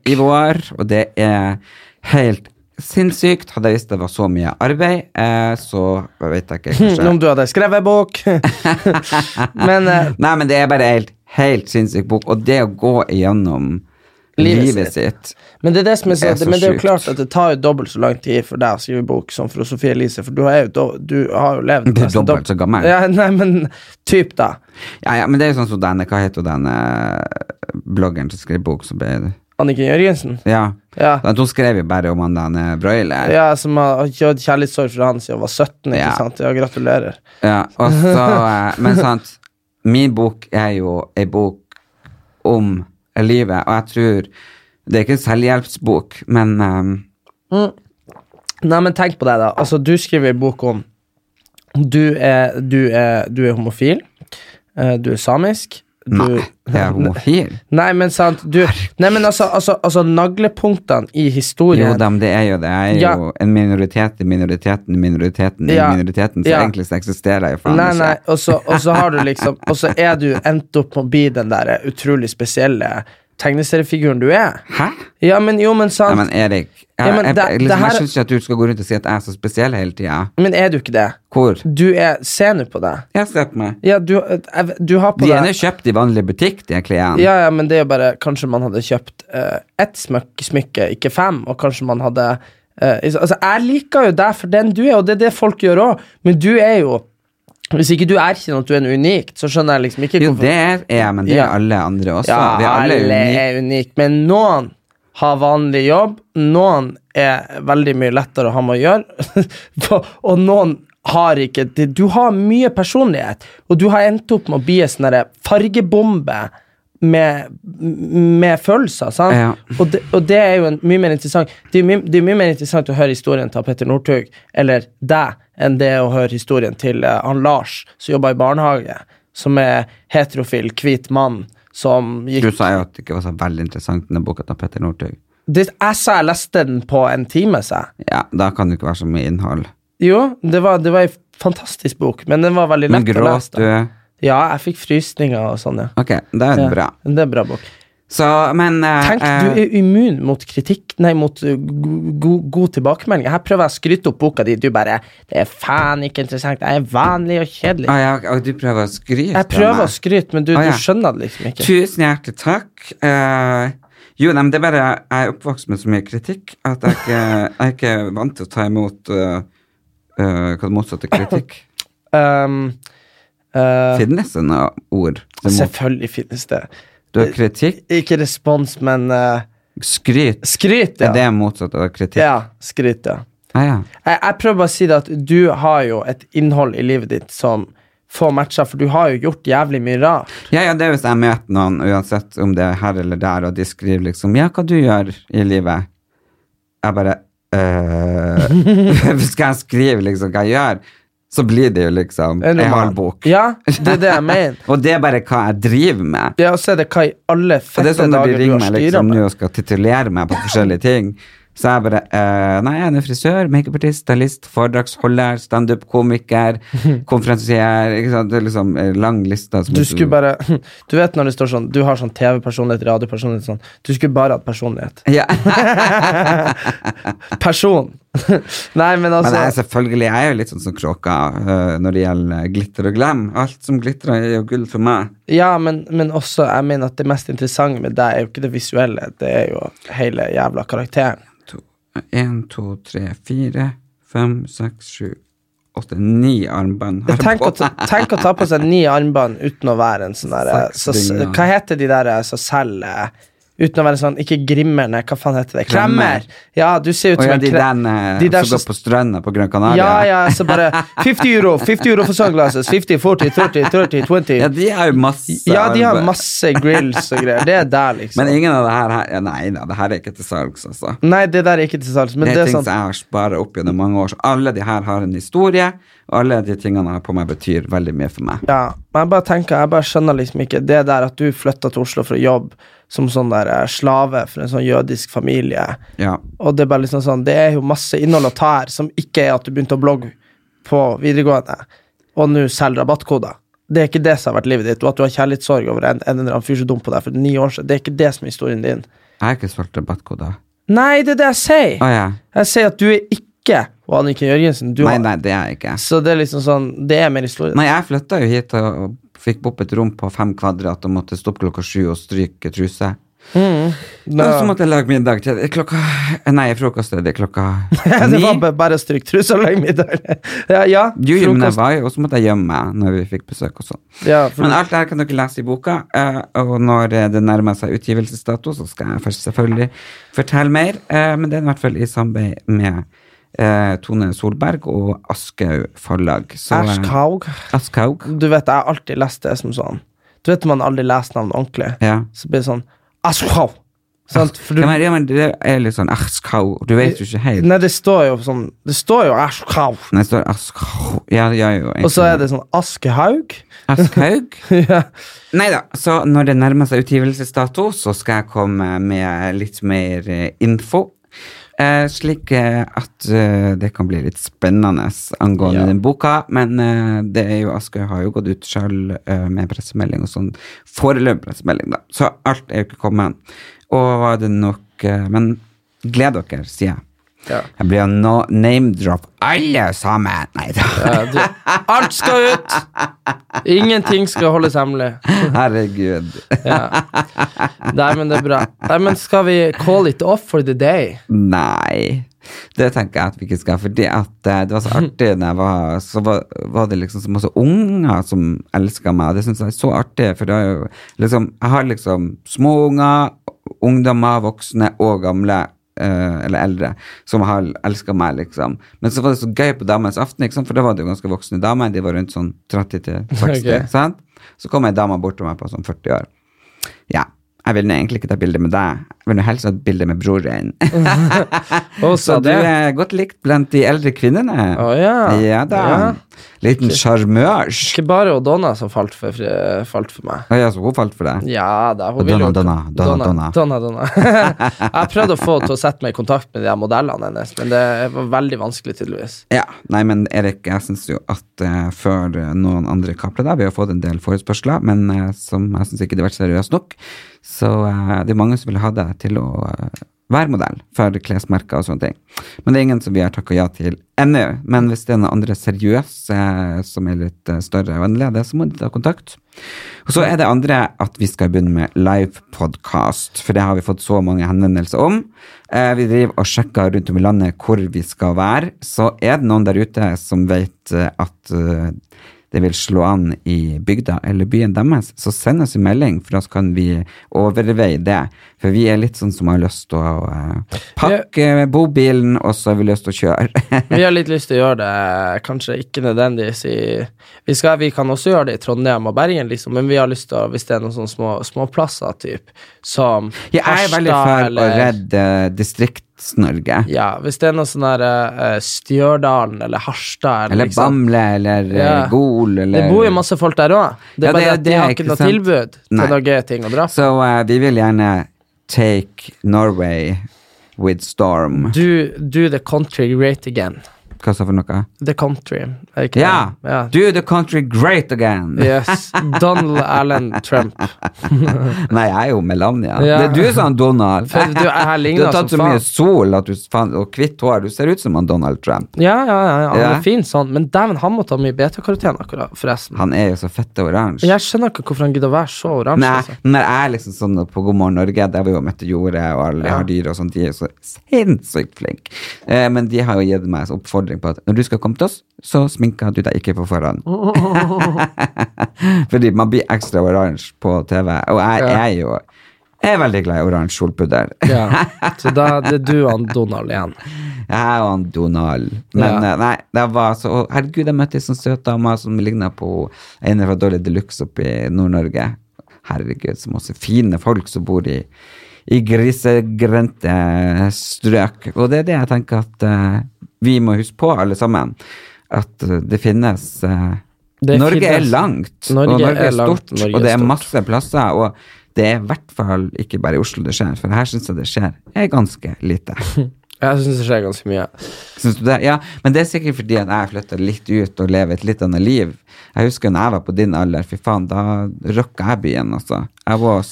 i vår, og det er helt sinnssykt. Hadde jeg visst det var så mye arbeid, så vet jeg ikke. <laughs> Kanskje Om du hadde skrevet bok. <laughs> men Nei, men det er bare helt, helt sinnssyk bok. Og det å gå igjennom Livet livet, sitt Men det er det som er så, Det er så men det er jo klart at det tar jo dobbelt så lang tid for deg å skrive bok som for Sofie Elise, for du, har jo, du har jo levd <laughs> Du er dobbelt så gammel. Ja, nei, men typ, da. Ja, ja, men det er jo sånn som denne, hva heter denne bloggeren som skrev bok, som ble Anniken Jørgensen. Ja. Ja. Hun skrev jo bare om han denne broiler. Ja, som har hatt kjærlighetssorg fra han siden hun var 17, ikke Ja. sant? Ja, gratulerer. Ja, og så, <laughs> eh, men sant, min bok er jo ei bok om livet, og jeg tror Det er ikke en selvhjelpsbok, men eh, Nei, men tenk på det, da. Altså, du skriver en bok om Du er, du er, du er homofil. eh, Du er samisk. Du, Nei, jeg er homofil. Nei, men sant du, Nei, men altså, altså, altså Naglepunktene i historien Jo da, men det er jo det. Jeg er Ja. jo en minoritet i minoriteten i minoriteten i Ja. minoriteten, så Ja. egentlig så eksisterer jeg jo faen Nei, ikke. nei, og så, og så har du liksom Og så er du endt opp med å bli den der utrolig spesielle tegneseriefiguren du er. Hæ? Ja, men jo, men sant Nei, men Erik, jeg, Ja, men jeg, det- jeg, liksom, jeg syns ikke at du skal gå rundt og si at jeg er så spesiell hele tida. Men er du ikke det? Hvor? Du er Se nå på deg. Jeg ser på meg. Ja, du, du har på De deg De er kjøpt i vanlig butikk, de klærne. Ja, ja, men det er jo bare Kanskje man hadde kjøpt uh, ett smykke, smykke, ikke fem, og kanskje man hadde uh, Altså, jeg liker jo deg for den du er, og det er det folk gjør òg, men du er jo Hvis ikke du erkjenner at du er en unikt, så skjønner jeg liksom ikke Jo, det er jeg, men det er Ja. alle andre også. Ja, Vi er alle alle unik. er unike, men noen har vanlig jobb, noen er veldig mye lettere å ha med å gjøre, <laughs> og noen har ikke. Du har mye personlighet, og du har endt opp med å bli en sånn fargebombe med, med følelser, sant? Ja. Og, det, og det er jo en, mye mer interessant Det er mye, det er mye mer interessant å høre historien til Petter Northug, eller deg, enn det å høre historien til uh, han Lars, som jobber i barnehage, som er heterofil, hvit mann, som gikk Du sa jo at det ikke var så veldig interessant, denne boka til Petter Northug. det, Jeg sa jeg leste den på en time, sa jeg. Ja, da kan det ikke være så mye innhold. Jo, det var, det var ei fantastisk bok, men den var veldig lett å lese. gråt du? Ja, jeg fikk frysninger og sånn, ja. Ok, det er ja. bra. Det er en bra bok. Så, men uh, Tenk, eh, du er immun mot kritikk, nei, mot uh, go- go- god tilbakemelding. Her prøver jeg å skryte opp boka di, du bare Det er faen ikke interessant, jeg er vanlig og kjedelig. ah, ja, og du prøver å skryte Jeg prøver å skryte, men du, Ah, ja. du skjønner det liksom ikke. Tusen hjertelig takk. Uh, jo, nei, men det er bare jeg er oppvokst med så mye kritikk at jeg <laughs> jeg er ikke vant til å ta imot uh, hva det motsatte kritikk. <laughs> Um, uh, Finnes det noen ord? selvfølgelig finnes det. Du har kritikk, Ikke respons, men uh, skryt. skryt, ja. Er det motsatt av kritikk? Ja, skryt, ja. Ah, ja. Jeg, jeg prøver bare å si det at du har jo et innhold i livet ditt som får matcher, for du har jo gjort jævlig mye rart. Ja, ja, det er hvis jeg møter noen, uansett om det er her eller der, og de skriver liksom 'Ja, hva du gjør i livet?' Jeg bare <laughs> øh, Skal jeg skrive liksom hva jeg gjør, så blir det jo liksom en halv bok. Ja, det er det jeg <laughs> mener. og det er bare hva jeg driver med. Ja, og så er det hva i alle Og det er sånn når de dager du ringer har meg styra liksom nå med. og skal titulere meg på forskjellige ting, Så jeg bare uh, Nei, jeg er frisør, makeupartist, stylist, foredragsholder, standup-komiker, <laughs> konferansier Ikke sant. Det er liksom lang liste. som Du er- skulle bare <laughs> Du vet når det står sånn Du har sånn TV-personlighet, radiopersonlighet sånn. Du skulle bare hatt personlighet. ja. Person! <laughs> Nei, men altså Men jeg, er selvfølgelig, jeg er jo litt sånn som kråka uh, når det gjelder glitter og glem. Alt som glitrer, er jo gull for meg. Ja, men, men også Jeg mener at det mest interessante med deg er jo ikke det visuelle, det er jo hele jævla karakteren. Én, to, tre, fire, fem, seks, sju, åtte, ni armbånd. Tenk tenk å ta på seg ni armbånd uten å være en sånn derre <laughs> så. Hva heter de der som selger Uten å være sånn Ikke Grimmerne, hva faen heter det? Klemmer. Ja, du ser ut som ja, en de den eh, de der som går på stranda på Gran Canaria. Ja, ja, så bare <laughs> 50 euro, 50 euro for sunglasses, 50, 40, 30, 30, 20. Ja, de har jo masse Ja, de har masse grills og greier. Det er der, <laughs> liksom. Men ingen av det her, her ja, Nei da, det her er ikke til salgs, altså. Nei, det der er ikke til salgs, men det det er er ting sånn som jeg har spart opp gjennom mange år. Så alle de her har en historie, og alle de tingene jeg har på meg, betyr veldig mye for meg. Ja, men jeg bare tenker, jeg bare skjønner liksom ikke det der at du flytta til Oslo for å jobbe som sånn der eh, slave for en sånn jødisk familie, Ja. og det er bare liksom sånn Det er jo masse innhold å ta her som ikke er at du begynte å blogge på videregående, og nå selger rabattkoder. Det er ikke det som har vært livet ditt, og at du har kjærlighetssorg over en, en eller annen fyr som dum på deg for ni år siden. Det er ikke det som er historien din. Jeg har ikke solgt rabattkoder. Nei, det er det jeg sier! Oh, ja. Jeg sier at du er ikke og Anniken Jørgensen. Du Nei, nei, det er jeg ikke. Så det er liksom sånn Det er mer historie. Nei, jeg flytta jo hit og fikk opp et rom på fem kvadrat og måtte stoppe klokka sju og stryke truse. Og så måtte jeg lage middag til klokka Nei, frokost er det klokka <laughs> det var bare- bare å stryke truse og lage middag. <laughs> ja, ja, Jo, jo, men jeg var jo, og så måtte jeg gjemme meg når vi fikk besøk og sånn. Ja, for, Men alt det her kan dere lese i boka, eh, og når eh, det nærmer seg utgivelsesdato, så skal jeg først selvfølgelig fortelle mer, eh, men det er i hvert fall i samarbeid med eh, Tone Solberg og Aschhaug forlag. Eh, Aschhaug. Du vet, jeg har alltid lest det som sånn Du vet man aldri leser navn ordentlig, Ja. så blir det sånn Aschhaug. Sant? For du, Ja, men, ja, men det er litt sånn Aschhaug. du vet jo ikke helt. nei, det står jo sånn Det står jo Aschhaug. Nei, det står Aschhaug. Ja, ja, jo Og så er det sånn Askehaug. Askehaug <laughs> ja. Nei da, så når det nærmer seg utgivelsesdato, så skal jeg komme med litt mer eh, info. Eh, slik eh, at eh, det kan bli litt spennende angående Ja. den boka. Men eh, det er jo Askøy har jo gått ut sjøl eh, med pressemelding og sånn. Foreløpig pressemelding, da. Så alt er jo ikke kommet. Og var det nok Men gled dere, sier jeg. Ja. Jeg blir no name-drop alle sammen. Nei da. Ja, alt skal ut! Ingenting skal holdes hemmelig. Herregud. Ja. Nei, men det er bra. Nei, men skal vi call it off for the day? Nei, det tenker jeg at vi ikke skal. Fordi at eh, det var så artig da jeg var Så var, var det liksom så masse unger som elska meg. og Det syns jeg er så artig, for det er jo liksom Jeg har liksom små unger, ungdommer, voksne og gamle. Eh, eller eldre, som har elska meg, liksom. Men så var det så gøy på Damenes aften, for da var det jo ganske voksne damer. De var rundt sånn 30-60, <laughs> okay. sant? Så kom ei dame bort til meg på sånn 40 år. Ja, jeg vil egentlig ikke ta bilde med deg. Vil nå helst ha et bilde med broren. <laughs> Så du er godt likt blant de eldre kvinnene. Å ja. Ja da. Ja. Liten sjarmørs. Ikke bare Donna som falt for, falt for meg. Oh, ja, så hun falt for deg? Ja da, hun Donna, Donna, Donna, Donna, Donna. <laughs> jeg har prøvd å få til å sette meg i kontakt med de her modellene hennes, men det var veldig vanskelig, tydeligvis. Ja. Nei, men Erik, jeg syns jo at uh, før eh, noen andre kapler deg Vi har fått en del forespørsler, men uh, som jeg syns ikke det har vært seriøst nok. Så uh, det er mange som vil ha deg til å eh, være modell for klesmerker og sånne ting. Men det er ingen som vi har takka ja til ennå. Men hvis det er noen andre seriøse eh, som er litt eh, større og annerledes, så må de ta kontakt. Og så er det andre at vi skal begynne med livepodkast, for det har vi fått så mange henvendelser om. Vi driver og sjekker rundt om i landet hvor vi skal være. Så er det noen der ute som vet at det vil slå an i bygda eller byen deres, så send oss en melding, for da kan vi overveie det. For vi er litt sånn som har lyst til å uh, pakke bobilen, og så har vi lyst til å kjøre. <laughs> Vi har litt lyst til å gjøre det, kanskje ikke nødvendigvis i Vi, skal, vi kan også gjøre det i Trondheim og Bergen, liksom, men vi har lyst til å, hvis det er noen sånne små, plasser typ, som jeg er veldig for å redde redde Distrikts-Norge. Ja, hvis det er noe sånn der eh, Stjørdalen eller Harstad Eller liksom. Bamble, eller Ja. eh, Gol, eller Det bor jo masse folk der òg. Det er Ja, bare det det at de det, har ikke noe sant? tilbud Nei. til noe ting å dra på. Så uh, vi vil gjerne take Norway with storm. Do, do the country great again. Hva sa for noe? The country. Ja! ja. Do the country great again! Yes. Donald <laughs> Allen Trump. <laughs> Nei, jeg er jo Melania. Ja. Det er du som er Donald. Du, Du har tatt så mye sol at du, og hvitt hår. Du ser ut som han Donald Trump. Ja, ja, ja, han er fin sånn, men dæven, han må ta mye beta-karoten akkurat, forresten. Han er jo så fette oransje. Jeg skjønner ikke hvorfor han gidder å være så oransje. Nei, altså. når jeg er liksom sånn på God morgen Norge, der vi jo møtte jordet og alle har dyr og sånt, de er jo så sinnssykt flinke. Eh, men de har jo gitt meg en oppfordring på at når du skal komme til oss, så sminker du deg ikke på forhånd. <laughs> Fordi man blir ekstra oransje på TV, og jeg, Ja. jeg er jo jeg er veldig glad i oransje solpudder. Ja. <laughs> Så da det er du og Donald igjen. Jeg er han Donald. Men Ja. eh, nei, det var så Herregud, jeg møtte ei sånn søt dame som ligna på en fra Dolly Deluxe oppe i Nord-Norge. Herregud, så masse fine folk som bor i, i grisegrendte strøk. Og det er det jeg tenker at eh, vi må huske på, alle sammen. At eh, det finnes eh, Det Norge er langt, Norge og Norge er er stort, Norge og det er er masse plasser. Og det er i hvert fall ikke bare i Oslo det skjer, for her syns jeg det skjer er ganske lite. <laughs> Jeg syns det skjer ganske mye. Det? Ja, men det er sikkert fordi at jeg flytta litt ut og lever et litt annet liv. Jeg husker når jeg var på din alder, fy faen, da rocka jeg byen, altså. Jeg was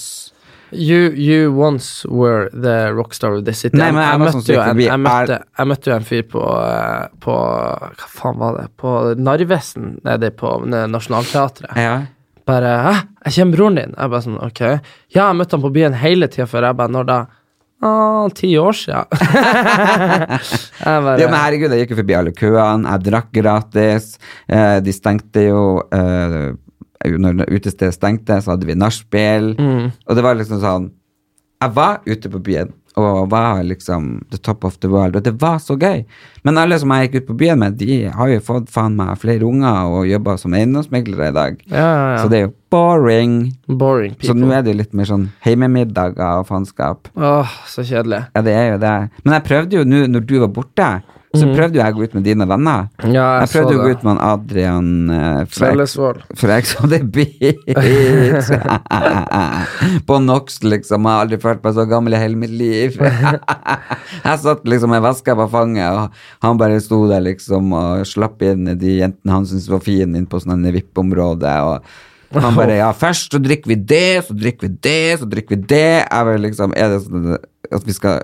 You, you once were the rockstar of the city. Nei, jeg møtte jo en, jeg, møtte, jeg møtte jo en fyr på, eh, på Hva faen var det? På Narvesen, nede på Nationaltheatret. Ja. Bare 'Hæ, jeg kjenner broren din.' Jeg bare sånn, ok. Ja, jeg møtte han på byen hele tida før. Jeg bare 'Når da?' Ah, ti år sia. <laughs> bare ja, men herregud, jeg gikk jo forbi alle køene, jeg drakk gratis. Eh, de stengte jo eh, Når utestedet stengte, så hadde vi nachspiel. Mm. Og det var liksom sånn Jeg var ute på byen og var liksom the top of the world, og det var så gøy. Men alle som jeg gikk ut på byen med, de har jo fått faen meg flere unger og jobber som eiendomsmeglere i dag. Ja, ja, ja. Så det er jo boring. Boring Så nå er det jo litt mer sånn heimemiddager og faenskap. Åh, så kjedelig. Ja, det er jo det. Men jeg prøvde jo nå, når du var borte, så prøvde jo jeg å gå ut med dine venner. Ja, jeg Jeg prøvde å gå ut med Adrian eh, Fellesvold. For jeg så det Beach. <laughs> På NOx, liksom. Jeg har aldri følt meg så gammel i hele mitt liv. <laughs> jeg satt liksom med veska på fanget, og han bare sto der liksom og slapp inn de jentene han syntes var fine, inn på sånn VIP-område. og han bare Ja, først så drikker vi det, så drikker vi det, så drikker vi det. Jeg bare liksom Er det sånn at vi skal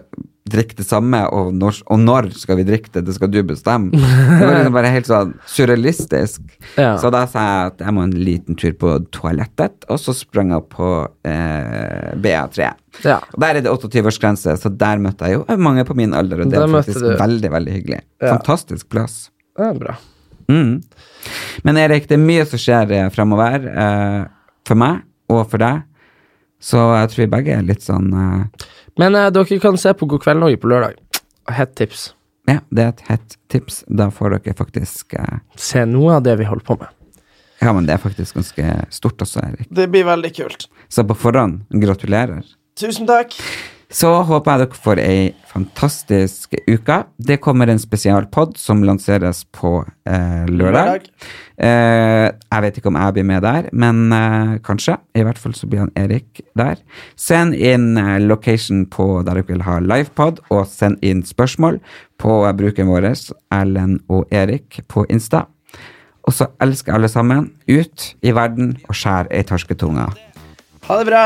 drikke det samme, og når, og når skal vi drikke det? Det skal du bestemme. <laughs> Det var liksom bare helt sånn surrealistisk. Ja. Så da sa jeg at jeg må en liten tur på toalettet, og så sprang jeg på eh, BA3. Ja. Og Der er det 28-årsgrense, så der møtte jeg jo mange på min alder, og det er faktisk du- veldig, veldig hyggelig. Ja. Fantastisk plass. Det er bra. Mm. Men Erik, det er mye som skjer eh, fremover eh, for meg og for deg, så jeg tror vi begge er litt sånn eh, Men eh, dere kan se på God kveld Norge på lørdag. Hett tips. Ja, det er et hett tips. Da får dere faktisk eh, Se noe av det vi holder på med. Ja, men det er faktisk ganske stort også, Erik. Det blir veldig kult. Så på forhånd, gratulerer. Tusen takk. Så håper jeg dere får ei fantastisk uke. Det kommer en spesialpod som lanseres på eh, lørdag. Eh, jeg vet ikke om jeg blir med der, men eh, kanskje. I hvert fall så blir han Erik der. Send inn eh, location på der dere vil ha livepod, og send inn spørsmål på brukeren vår, Erlend og Erik, på Insta. Og så elsker alle sammen ut i verden og skjær ei torsketunge. Ha det bra.